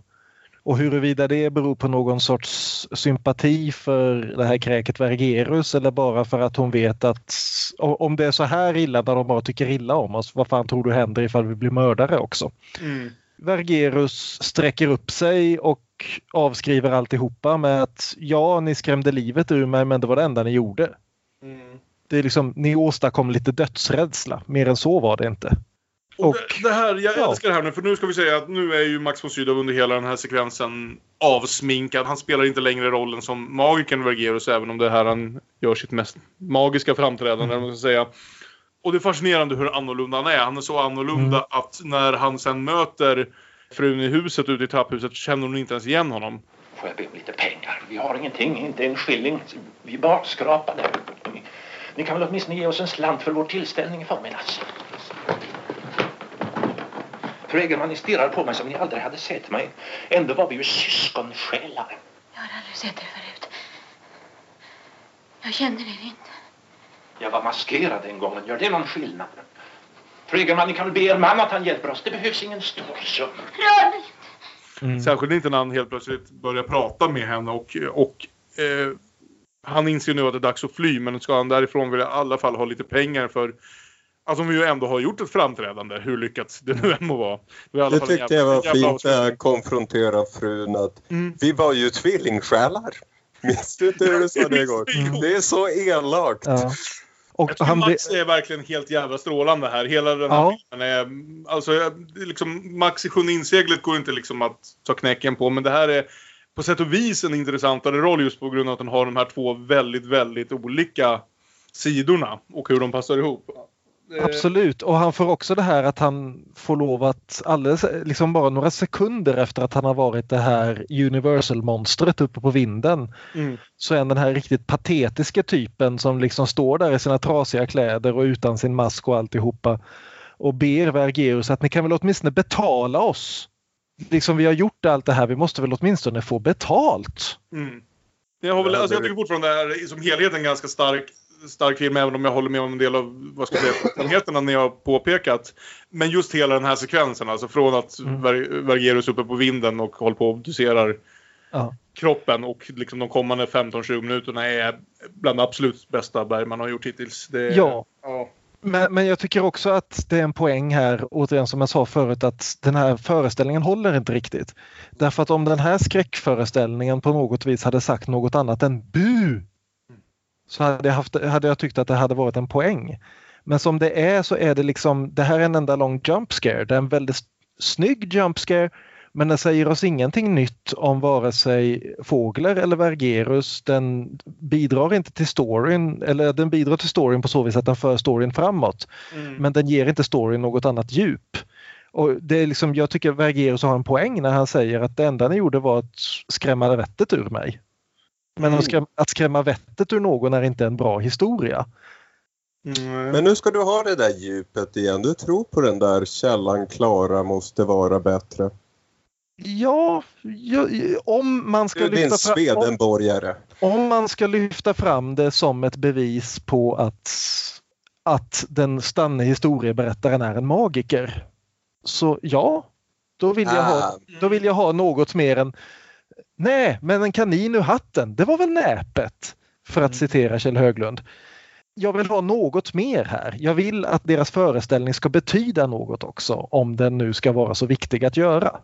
C: Och huruvida det beror på någon sorts sympati för det här kräket Vergerus eller bara för att hon vet att om det är så här illa när de bara tycker illa om oss, vad fan tror du händer ifall vi blir mördare också?
A: Mm.
C: Vergerus sträcker upp sig och avskriver alltihopa med att ja, ni skrämde livet ur mig men det var det enda ni gjorde.
A: Mm.
C: Det är liksom, ni åstadkom lite dödsrädsla. Mer än så var det inte.
A: Och det, det här, jag älskar det här nu, för nu ska vi säga att nu är ju Max von Sydow under hela den här sekvensen avsminkad. Han spelar inte längre rollen som magikern Vergerus, även om det är här han gör sitt mest magiska framträdande, mm. man ska säga. Och det är fascinerande hur annorlunda han är. Han är så annorlunda
C: Mm.
A: att när han sen möter frun i huset ute i trapphuset känner hon inte ens igen honom.
N: Får jag be om lite pengar? Vi har ingenting, inte en skilling. Vi är barskrapade. Ni, ni kan väl åtminstone ge oss en slant för vår tillställning i förmiddags. Fru Egerman, ni stirrar på mig som ni aldrig hade sett mig. Ändå var vi ju syskonsjälar.
J: Jag har aldrig sett er förut. Jag känner er inte.
N: Jag var maskerad en gång, men gör det någon skillnad? Fru Egerman, ni kan väl be er man att han hjälper oss. Det behövs ingen stor summa.
J: Rör mig
C: Mm.
A: Särskilt inte när han helt plötsligt börjar prata med henne och, och eh, han inser nu att det är dags att fly men ska han därifrån vill jag i alla fall ha lite pengar för Alltså om vi ju ändå har gjort ett framträdande, hur lyckat det nu än må vara. Det, är i alla
B: Det tyckte jag var
A: jävla
B: fint när
A: avslutning.
B: jag konfronterade frun att
A: Mm.
B: vi var ju tvillingsjälar. Minns du inte hur du sa det igår? Det är så elakt.
C: Ja. Och
A: Jag tycker Max är verkligen helt jävla strålande här. Hela den här
C: Ja.
A: filmen är... Alltså, liksom, Max i Sjunde inseglet går inte liksom att ta knäcken på. Men det här är på sätt och vis en intressantare roll just på grund av att den har de här två väldigt, väldigt olika sidorna. Och hur de passar ihop. Eh,
C: Absolut, och han får också det här att han får lov att alldeles, liksom bara några sekunder efter att han har varit det här Universal-monstret uppe på vinden
A: Mm.
C: så är han den här riktigt patetiska typen som liksom står där i sina trasiga kläder och utan sin mask och alltihopa och ber Vergerus att ni kan väl åtminstone betala oss. Liksom vi har gjort allt det här, vi måste väl åtminstone få betalt.
A: Mm. Jag, har väl, alltså, jag tycker fortfarande det här är som helhet en ganska stark, stark film även om jag håller med om en del av vad ska jag säga, tacksamheterna ni har påpekat. Men just hela den här sekvensen, alltså från att Ver- Vergerus uppe på vinden och håller på och obducerar
C: Ja.
A: kroppen och liksom de kommande 15-20 minuterna är bland det absolut bästa Bergman har gjort hittills. Det,
C: Ja.
A: ja.
C: Men, men jag tycker också att det är en poäng här, återigen som jag sa förut, att den här föreställningen håller inte riktigt. Därför att om den här skräckföreställningen på något vis hade sagt något annat än bu så hade jag, haft, hade jag tyckt att det hade varit en poäng. Men som det är så är det liksom, det här är en enda lång jump scare. Det är en väldigt snygg jump scare men den säger oss ingenting nytt om vare sig Fågler eller Vergerus. Den bidrar inte till storyn, eller den bidrar till storyn på så vis att den för storyn framåt.
A: Mm.
C: Men den ger inte storyn något annat djup. Och det är liksom, jag tycker Vergerus har en poäng när han säger att det enda ni gjorde var att skrämma vettet ur mig. Men att, skrämma, att skrämma vettet ur någon är inte en bra historia.
B: Men nu ska du ha det där djupet igen. Du tror på den där källan Klara måste vara bättre.
C: Ja, ja om man ska
B: Du
C: lyfta fram... Om, om man ska lyfta fram det som ett bevis på att, att den stanne historieberättaren är en magiker. Så ja, då vill jag, ha,
B: Ah.
C: då vill jag ha något mer än Nej, men en kanin ur hatten, det var väl näpet? För att citera Kjell Höglund. Jag vill ha något mer här. Jag vill att deras föreställning ska betyda något också om den nu ska vara så viktig att göra.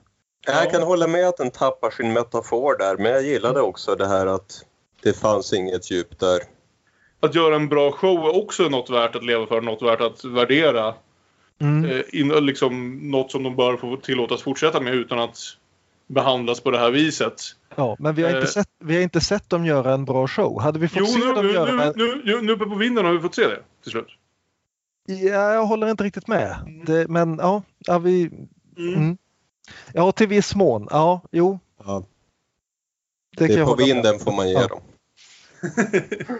B: Jag kan hålla med att den tappar sin metafor där, men jag gillade också det här att det fanns inget djup där.
A: Att göra en bra show är också något värt att leva för, något värt att värdera.
C: Mm.
A: Eh, in, liksom, något som de bör få tillåtas fortsätta med utan att behandlas på det här viset.
C: Ja, men vi har, inte
A: Eh.
C: sett, vi har inte sett dem göra en bra show. Hade vi fått
A: Jo,
C: se
A: nu,
C: dem
A: nu,
C: göra
A: nu, nu, nu, nu uppe på vinden har vi fått se det till slut.
C: Ja, jag håller inte riktigt med. Det, men ja, ja, vi... Mm. Ja, till viss mån. Ja, jo.
B: Ja.
C: Det
B: Det
C: kan
B: är
C: jag
B: på
C: med
B: vinden
C: om.
B: får man ge
C: Ja.
B: dem.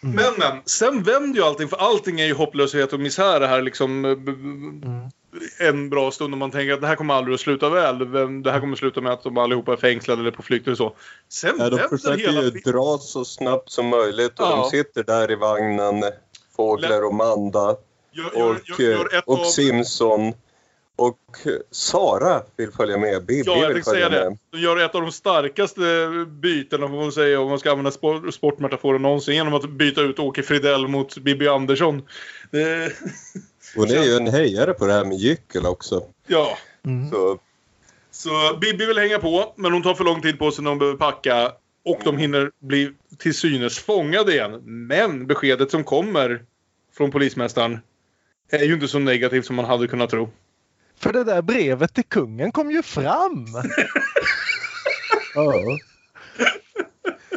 A: Men, men, sen vänder ju allting, för allting är ju hopplöshet och misär det här liksom. eh, b- En bra stund och man tänker att det här kommer aldrig att sluta väl. Det här kommer att sluta med att de allihopa är fängslade eller på flykt eller så. Sen
B: Ja, de försöker
A: hela
B: ju dra så snabbt som möjligt och
A: Ja.
B: de sitter där i vagnen, Fågler och Manda
A: Gör- gör-
B: och,
A: gör-
B: eh, och Simpson. Och eh, Sara vill följa med, Bibi
A: Ja, jag
B: vill
A: säga det. De gör ett av de starkaste bytena, får man säga, om man ska använda sport, sportmetaforen någonsin, genom att byta ut Åke Fridell mot Bibi Andersson. Det,
B: Hon är ju en hejare på det här med gyckel också.
A: ja.
B: Så,
A: Så Bibi vill hänga på, men hon tar för lång tid på sig när hon behöver packa. Och de hinner bli till synes fångade igen. Men beskedet som kommer från polismästaren är ju inte så negativt som man hade kunnat tro.
C: För det där brevet till kungen kom ju fram.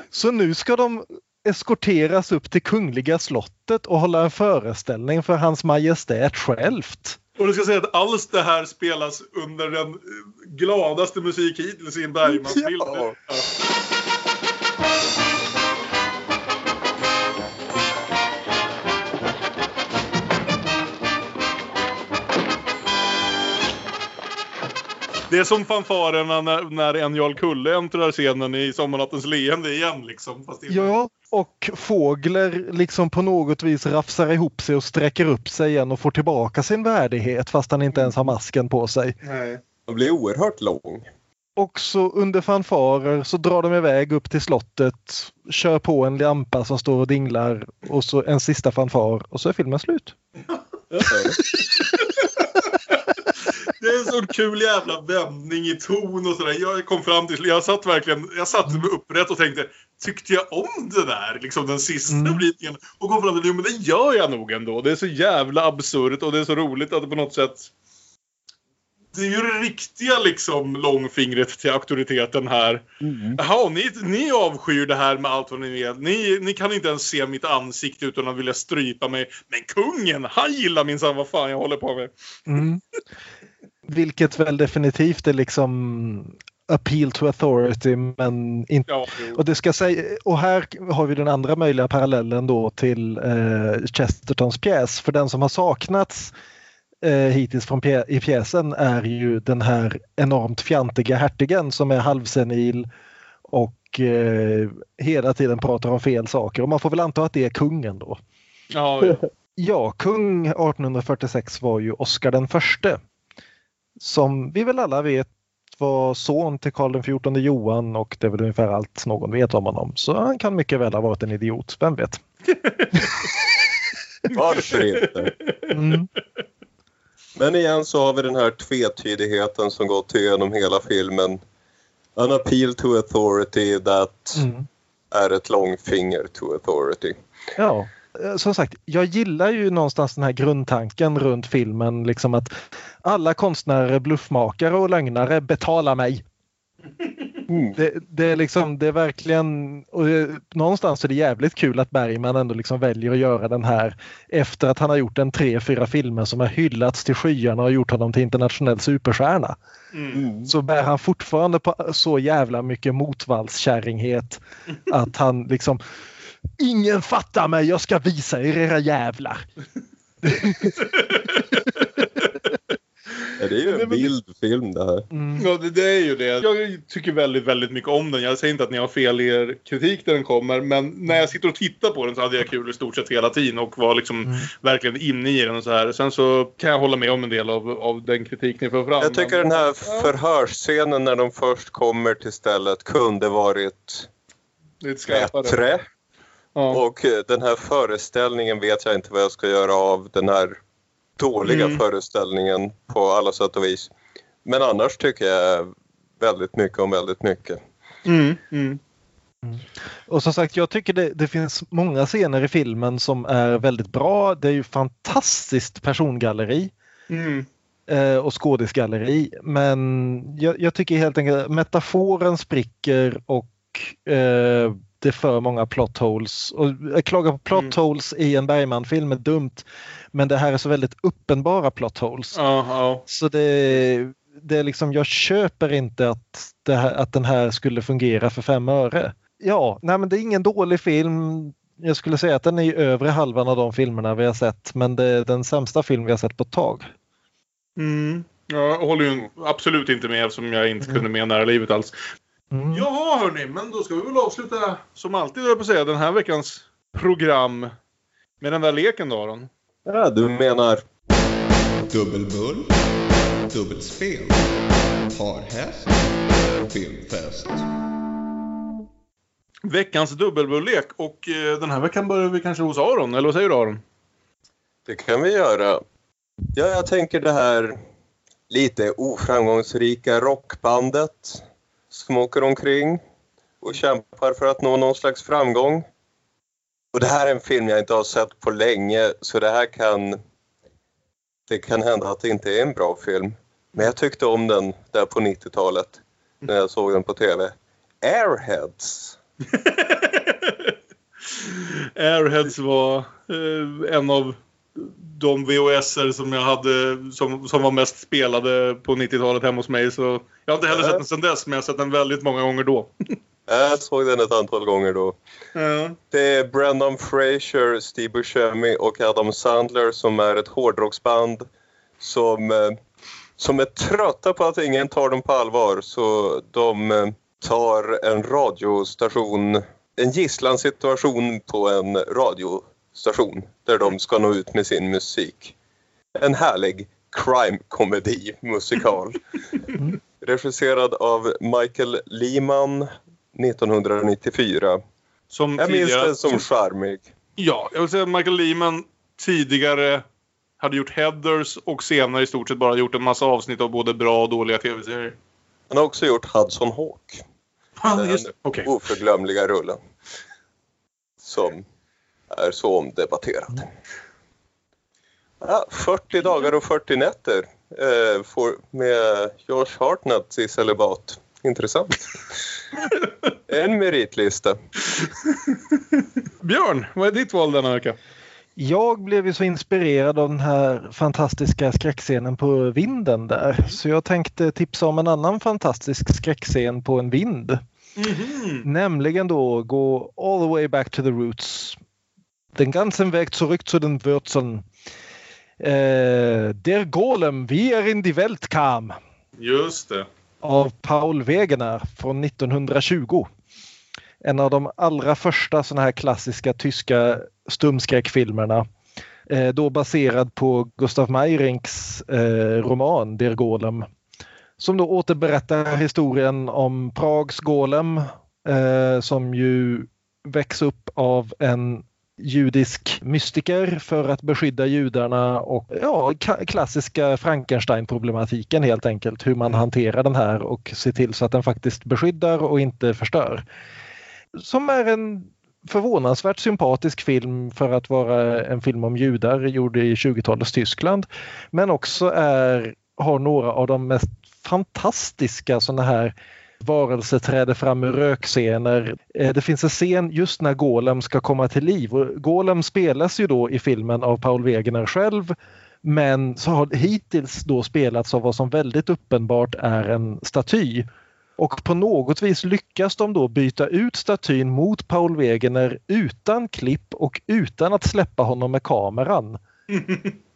C: Så nu ska de eskorteras upp till Kungliga slottet och hålla en föreställning för hans majestät självt.
A: Och du ska säga att alls det här spelas under den eh, gladaste musik hittills i en Bergman-film. Ja. Det är som fanfarerna när, när en Jarl Kulle äntrar scenen i Sommarnattens leende igen liksom. Fast
C: Ja, och Fågler liksom på något vis rafsar ihop sig och sträcker upp sig igen och får tillbaka sin värdighet fast han inte ens har masken på sig.
A: Nej.
B: den blir oerhört lång.
C: Och så under fanfarer så drar de iväg upp till slottet, kör på en lampa som står och dinglar och så en sista fanfar och så är filmen slut.
A: Det är en sån kul jävla vändning i ton och sådär. Jag kom fram till, jag satt verkligen, jag satte mig upprätt och tänkte, tyckte jag om det där? Liksom den sista biten. Och kom fram till, jo men det gör jag nog ändå. Det är så jävla absurt och det är så roligt att det på något sätt det är ju det riktiga liksom långfingret till auktoriteten här. Jaha, ni, ni avskyr det här med allt vad ni vet. Ni, ni kan inte ens se mitt ansikte utan att vilja strypa mig. Men kungen, han gillar minsann vad fan jag håller på med.
C: Mm. Vilket väl definitivt är liksom appeal to authority men inte...
A: Ja,
C: och, det ska säga, och här har vi den andra möjliga parallellen då till eh, Chestertons pjäs. För den som har saknats eh, hittills från pjä, i pjäsen är ju den här enormt fjantiga hertigen som är halvsenil och eh, hela tiden pratar om fel saker. Och man får väl anta att det är kungen då.
A: Ja, ja.
C: Ja, kung 1846 var ju Oscar den förste. Som vi väl alla vet var son till Karl XIV Johan och det är väl ungefär allt någon vet om honom. Så han kan mycket väl ha varit en idiot, vem vet?
B: Varför inte?
C: Mm.
B: Men igen så har vi den här tvetydigheten som gått igenom hela filmen. An appeal to authority that
C: Mm.
B: är ett långfinger to authority.
C: Ja, som sagt, jag gillar ju någonstans den här grundtanken runt filmen. Liksom att alla konstnärer, bluffmakare och lögnare betalar mig. Det, det, är liksom, det är verkligen, och det, någonstans är det jävligt kul att Bergman ändå liksom väljer att göra den här efter att han har gjort en tre, fyra filmer som har hyllats till skyarna och gjort honom till internationell superstjärna.
A: Mm.
C: Så bär han fortfarande på så jävla mycket motvallskärringhet att han liksom Ingen fattar mig, jag ska visa er era jävlar.
B: Ja, det är ju en vild film det här.
A: Ja, det, det är ju det. Jag tycker väldigt, väldigt mycket om den. Jag säger inte att ni har fel i er kritik när den kommer, men när jag sitter och tittar på den så hade jag kul i stort sett hela tiden och var liksom verkligen inne i den och så här. Sen så kan jag hålla med om en del av, av den kritik ni för fram.
B: Jag tycker
A: men-
B: den här förhörsscenen när de först kommer till stället kunde varit
A: Lite skarpare.
B: bättre. Och eh, den här föreställningen vet jag inte vad jag ska göra av. Den här dåliga
A: Mm.
B: föreställningen på alla sätt och vis. Men annars tycker jag väldigt mycket om väldigt mycket.
A: Mm, mm.
C: Och som sagt, jag tycker det, det finns många scener i filmen som är väldigt bra. Det är ju fantastiskt persongalleri
A: Mm.
C: eh, och skådisgalleri. Men jag, jag tycker helt enkelt att metaforen spricker och eh, det är för många plot holes. Och att klaga på plot holes i en Bergman-film är dumt. Men det här är så väldigt uppenbara plot holes.
A: Ja, ja.
C: Så det, det är liksom, jag köper inte att, här, att den här skulle fungera för fem öre. Ja, nej men det är ingen dålig film. Jag skulle säga att den är i övre halvan av de filmerna vi har sett men det är den sämsta film vi har sett på ett tag.
A: Mm. Jag håller ju absolut inte med eftersom jag inte kunde med nära livet alls.
C: Mm.
A: Jaha hörni, men då ska vi väl avsluta som alltid jag på säga den här veckans program med den där leken då Aron.
B: Ja, du menar?
P: Dubbelbull, dubbelspel, parhäst, filmfest.
A: Veckans dubbelbullek och eh, den här veckan börjar vi kanske hos Aron, eller vad säger du Aron?
B: Det kan vi göra. Ja, jag tänker det här lite oframgångsrika rockbandet som åker omkring och kämpar för att nå någon slags framgång. Och det här är en film jag inte har sett på länge så det här kan... Det kan hända att det inte är en bra film. Men jag tyckte om den där på 90-talet när jag såg den på TV. Airheads.
A: Airheads var eh, en av de VHSer som jag hade som, som var mest spelade på 90-talet hemma hos mig. Så jag har inte heller sett den sedan dess men jag har sett den väldigt många gånger då.
B: Jag såg den ett antal gånger då.
A: Ja.
B: Det är Brendan Fraser, Steve Buscemi och Adam Sandler som är ett hårdrocksband som, eh, som är trötta på att ingen tar dem på allvar så de eh, tar en radiostation, en gisslansituation på en radiostation där de ska nå ut med sin musik. En härlig crime-komedi musikal. Regisserad av Michael Lehman 1994.
A: Som
B: jag minns den som charmig.
A: Ja, jag vill säga att Michael Lehman tidigare hade gjort Heathers och senare i stort sett bara gjort en massa avsnitt av både bra och dåliga tv-serier.
B: Han har också gjort Hudson Hawk.
A: Ah, just det. Okej.
B: oförglömliga rullen. Som är så omdebatterad. Ja, 40 dagar och 40 nätter eh, får, med Josh Hartnett i celibat. Intressant. en meritlista.
A: Björn, vad är ditt val denna vecka?
C: Jag blev ju så inspirerad av den här fantastiska skräckscenen på vinden där. Så jag tänkte tipsa om en annan fantastisk skräckscen på en vind. Nämligen då gå all the way back to the roots. Den ganzen Weg zurück zu den Wurzeln. Eh, der Golem, wie er in die Welt kam
A: Just det.
C: av Paul Wegener från 1920. En av de allra första såna här klassiska tyska stumskräckfilmerna. Eh, då baserad på Gustav Meirinks eh, roman Der Golem. Som då återberättar historien om Prags Golem eh, som ju väcks upp av en judisk mystiker för att beskydda judarna och ja, ka- klassiska Frankenstein-problematiken helt enkelt. Hur man hanterar den här och ser till så att den faktiskt beskyddar och inte förstör. Som är en förvånansvärt sympatisk film för att vara en film om judar gjord i 20-talets Tyskland. Men också är, har några av de mest fantastiska sådana här Varelse träder fram ur rökscener. Eh, det finns en scen just när Golem ska komma till liv. Och Golem spelas ju då i filmen av Paul Wegener själv men så har hittills då spelats av vad som väldigt uppenbart är en staty. Och på något vis lyckas de då byta ut statyn mot Paul Wegener utan klipp och utan att släppa honom med kameran.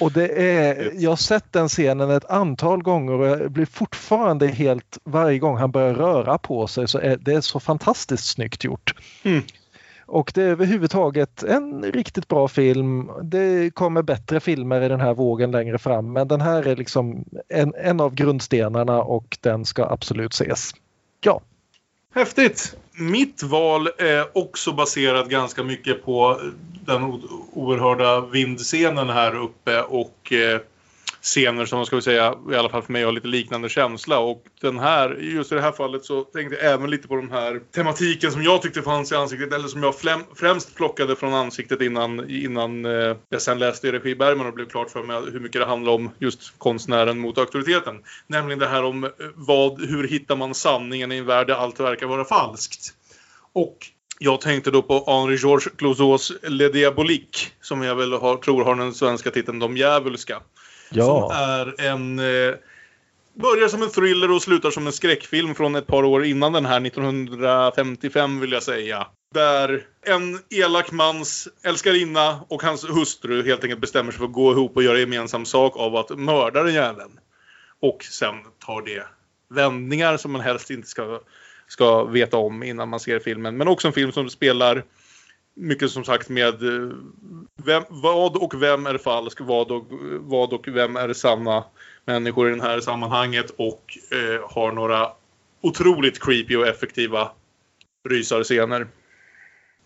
C: Och det är, jag har sett den scenen ett antal gånger och jag blir fortfarande helt, varje gång han börjar röra på sig så är det är så fantastiskt snyggt gjort. Och det är överhuvudtaget en riktigt bra film. Det kommer bättre filmer i den här vågen längre fram men den här är liksom en, en av grundstenarna och den ska absolut ses. Ja.
A: Häftigt! Mitt val är också baserat ganska mycket på den oerhörda vindscenen här uppe och eh, scener som ska vi säga, i alla fall för mig har lite liknande känsla. Och den här, just i det här fallet så tänkte jag även lite på den här tematiken som jag tyckte fanns i ansiktet eller som jag fläm, främst plockade från ansiktet innan, innan eh, jag sen läste i regi Bergman och blev klart för mig hur mycket det handlar om just konstnären mot auktoriteten. Nämligen det här om eh, vad, hur hittar man sanningen i en värld där allt verkar vara falskt. Och jag tänkte då på Henri Georges Clouseaus Le Diabolique som jag väl har, tror har den svenska titeln De djävulska.
C: Ja.
A: Som är en... Eh, börjar som en thriller och slutar som en skräckfilm från ett par år innan den här, 1955 vill jag säga. Där en elak mans älskarinna och hans hustru helt enkelt bestämmer sig för att gå ihop och göra gemensam sak av att mörda den jäveln. Och sen tar det vändningar som man helst inte ska, ska veta om innan man ser filmen. Men också en film som spelar mycket som sagt med eh, vem, vad och vem är falsk, vad och, vad och vem är sanna människor i det här sammanhanget och eh, har några otroligt creepy och effektiva rysarscener.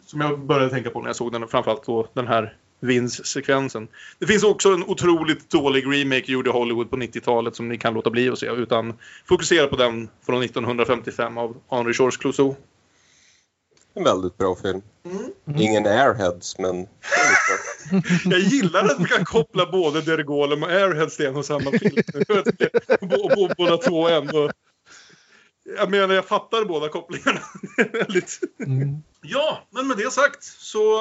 A: Som jag började tänka på när jag såg den, framförallt då den här Vince-sekvensen. Det finns också en otroligt dålig remake gjord i Hollywood på 90-talet som ni kan låta bli att se utan fokusera på den från 1955 av Henri Georges Clouseau.
B: En väldigt bra film.
A: Mm.
B: Ingen airheads, men...
A: Jag gillar att vi kan koppla både Dergolem och Airheads till en och samma film. Båda två ändå. Jag menar, jag fattar båda kopplingarna. Väldigt.
C: Mm.
A: Ja, men med det sagt så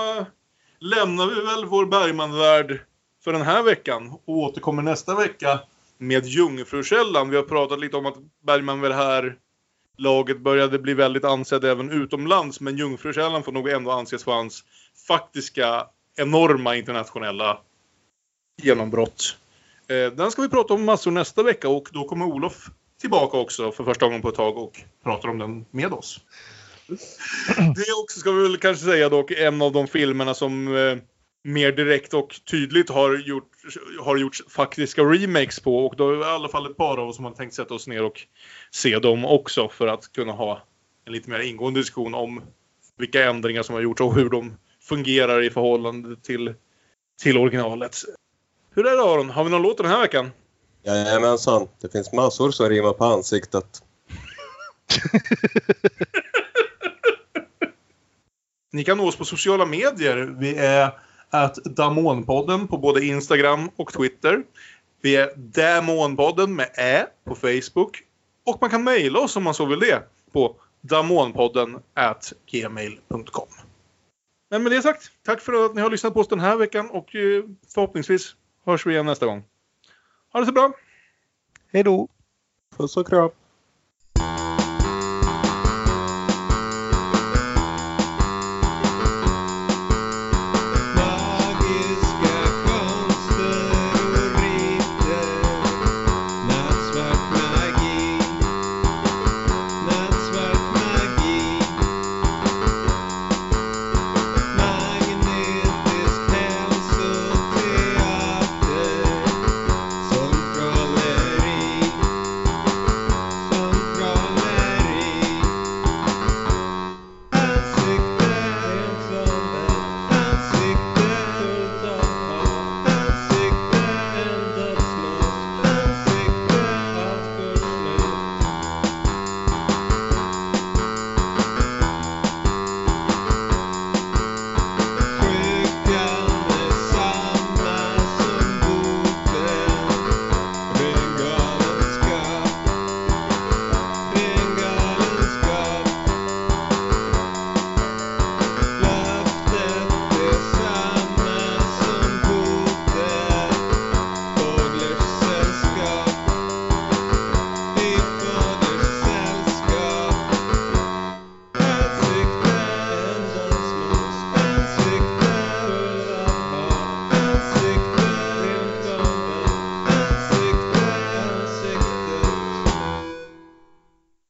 A: lämnar vi väl vår Bergman-värld för den här veckan och återkommer nästa vecka med Jungfrukällan. Vi har pratat lite om att Bergman det här laget började bli väldigt ansedd även utomlands men Jungfrukällan får nog ändå anses för hans faktiska enorma internationella genombrott. Eh, Den ska vi prata om massor nästa vecka och då kommer Olof tillbaka också för första gången på ett tag och pratar om den med oss. Det också, ska vi väl kanske säga dock, en av de filmerna som eh, mer direkt och tydligt har, gjort, har gjorts faktiska remakes på och då är det i alla fall ett par av oss som har tänkt sätta oss ner och se dem också för att kunna ha en lite mer ingående diskussion om vilka ändringar som har gjorts och hur de fungerar i förhållande till, till originalet. Hur är det Aron? Har vi någon låt den här veckan?
B: Jajamensan, det finns massor som rimmar på ansiktet.
A: Ni kan nå oss på sociala medier. Vi är att Damonpodden på både Instagram och Twitter. Vi är Damonpodden med Ä på Facebook. Och man kan mejla oss om man så vill det på damonpodden at gmail.com. Men med det sagt, tack för att ni har lyssnat på oss den här veckan och eh, förhoppningsvis hörs vi igen nästa gång. Ha det så bra!
C: Hej då!
B: Puss och kram!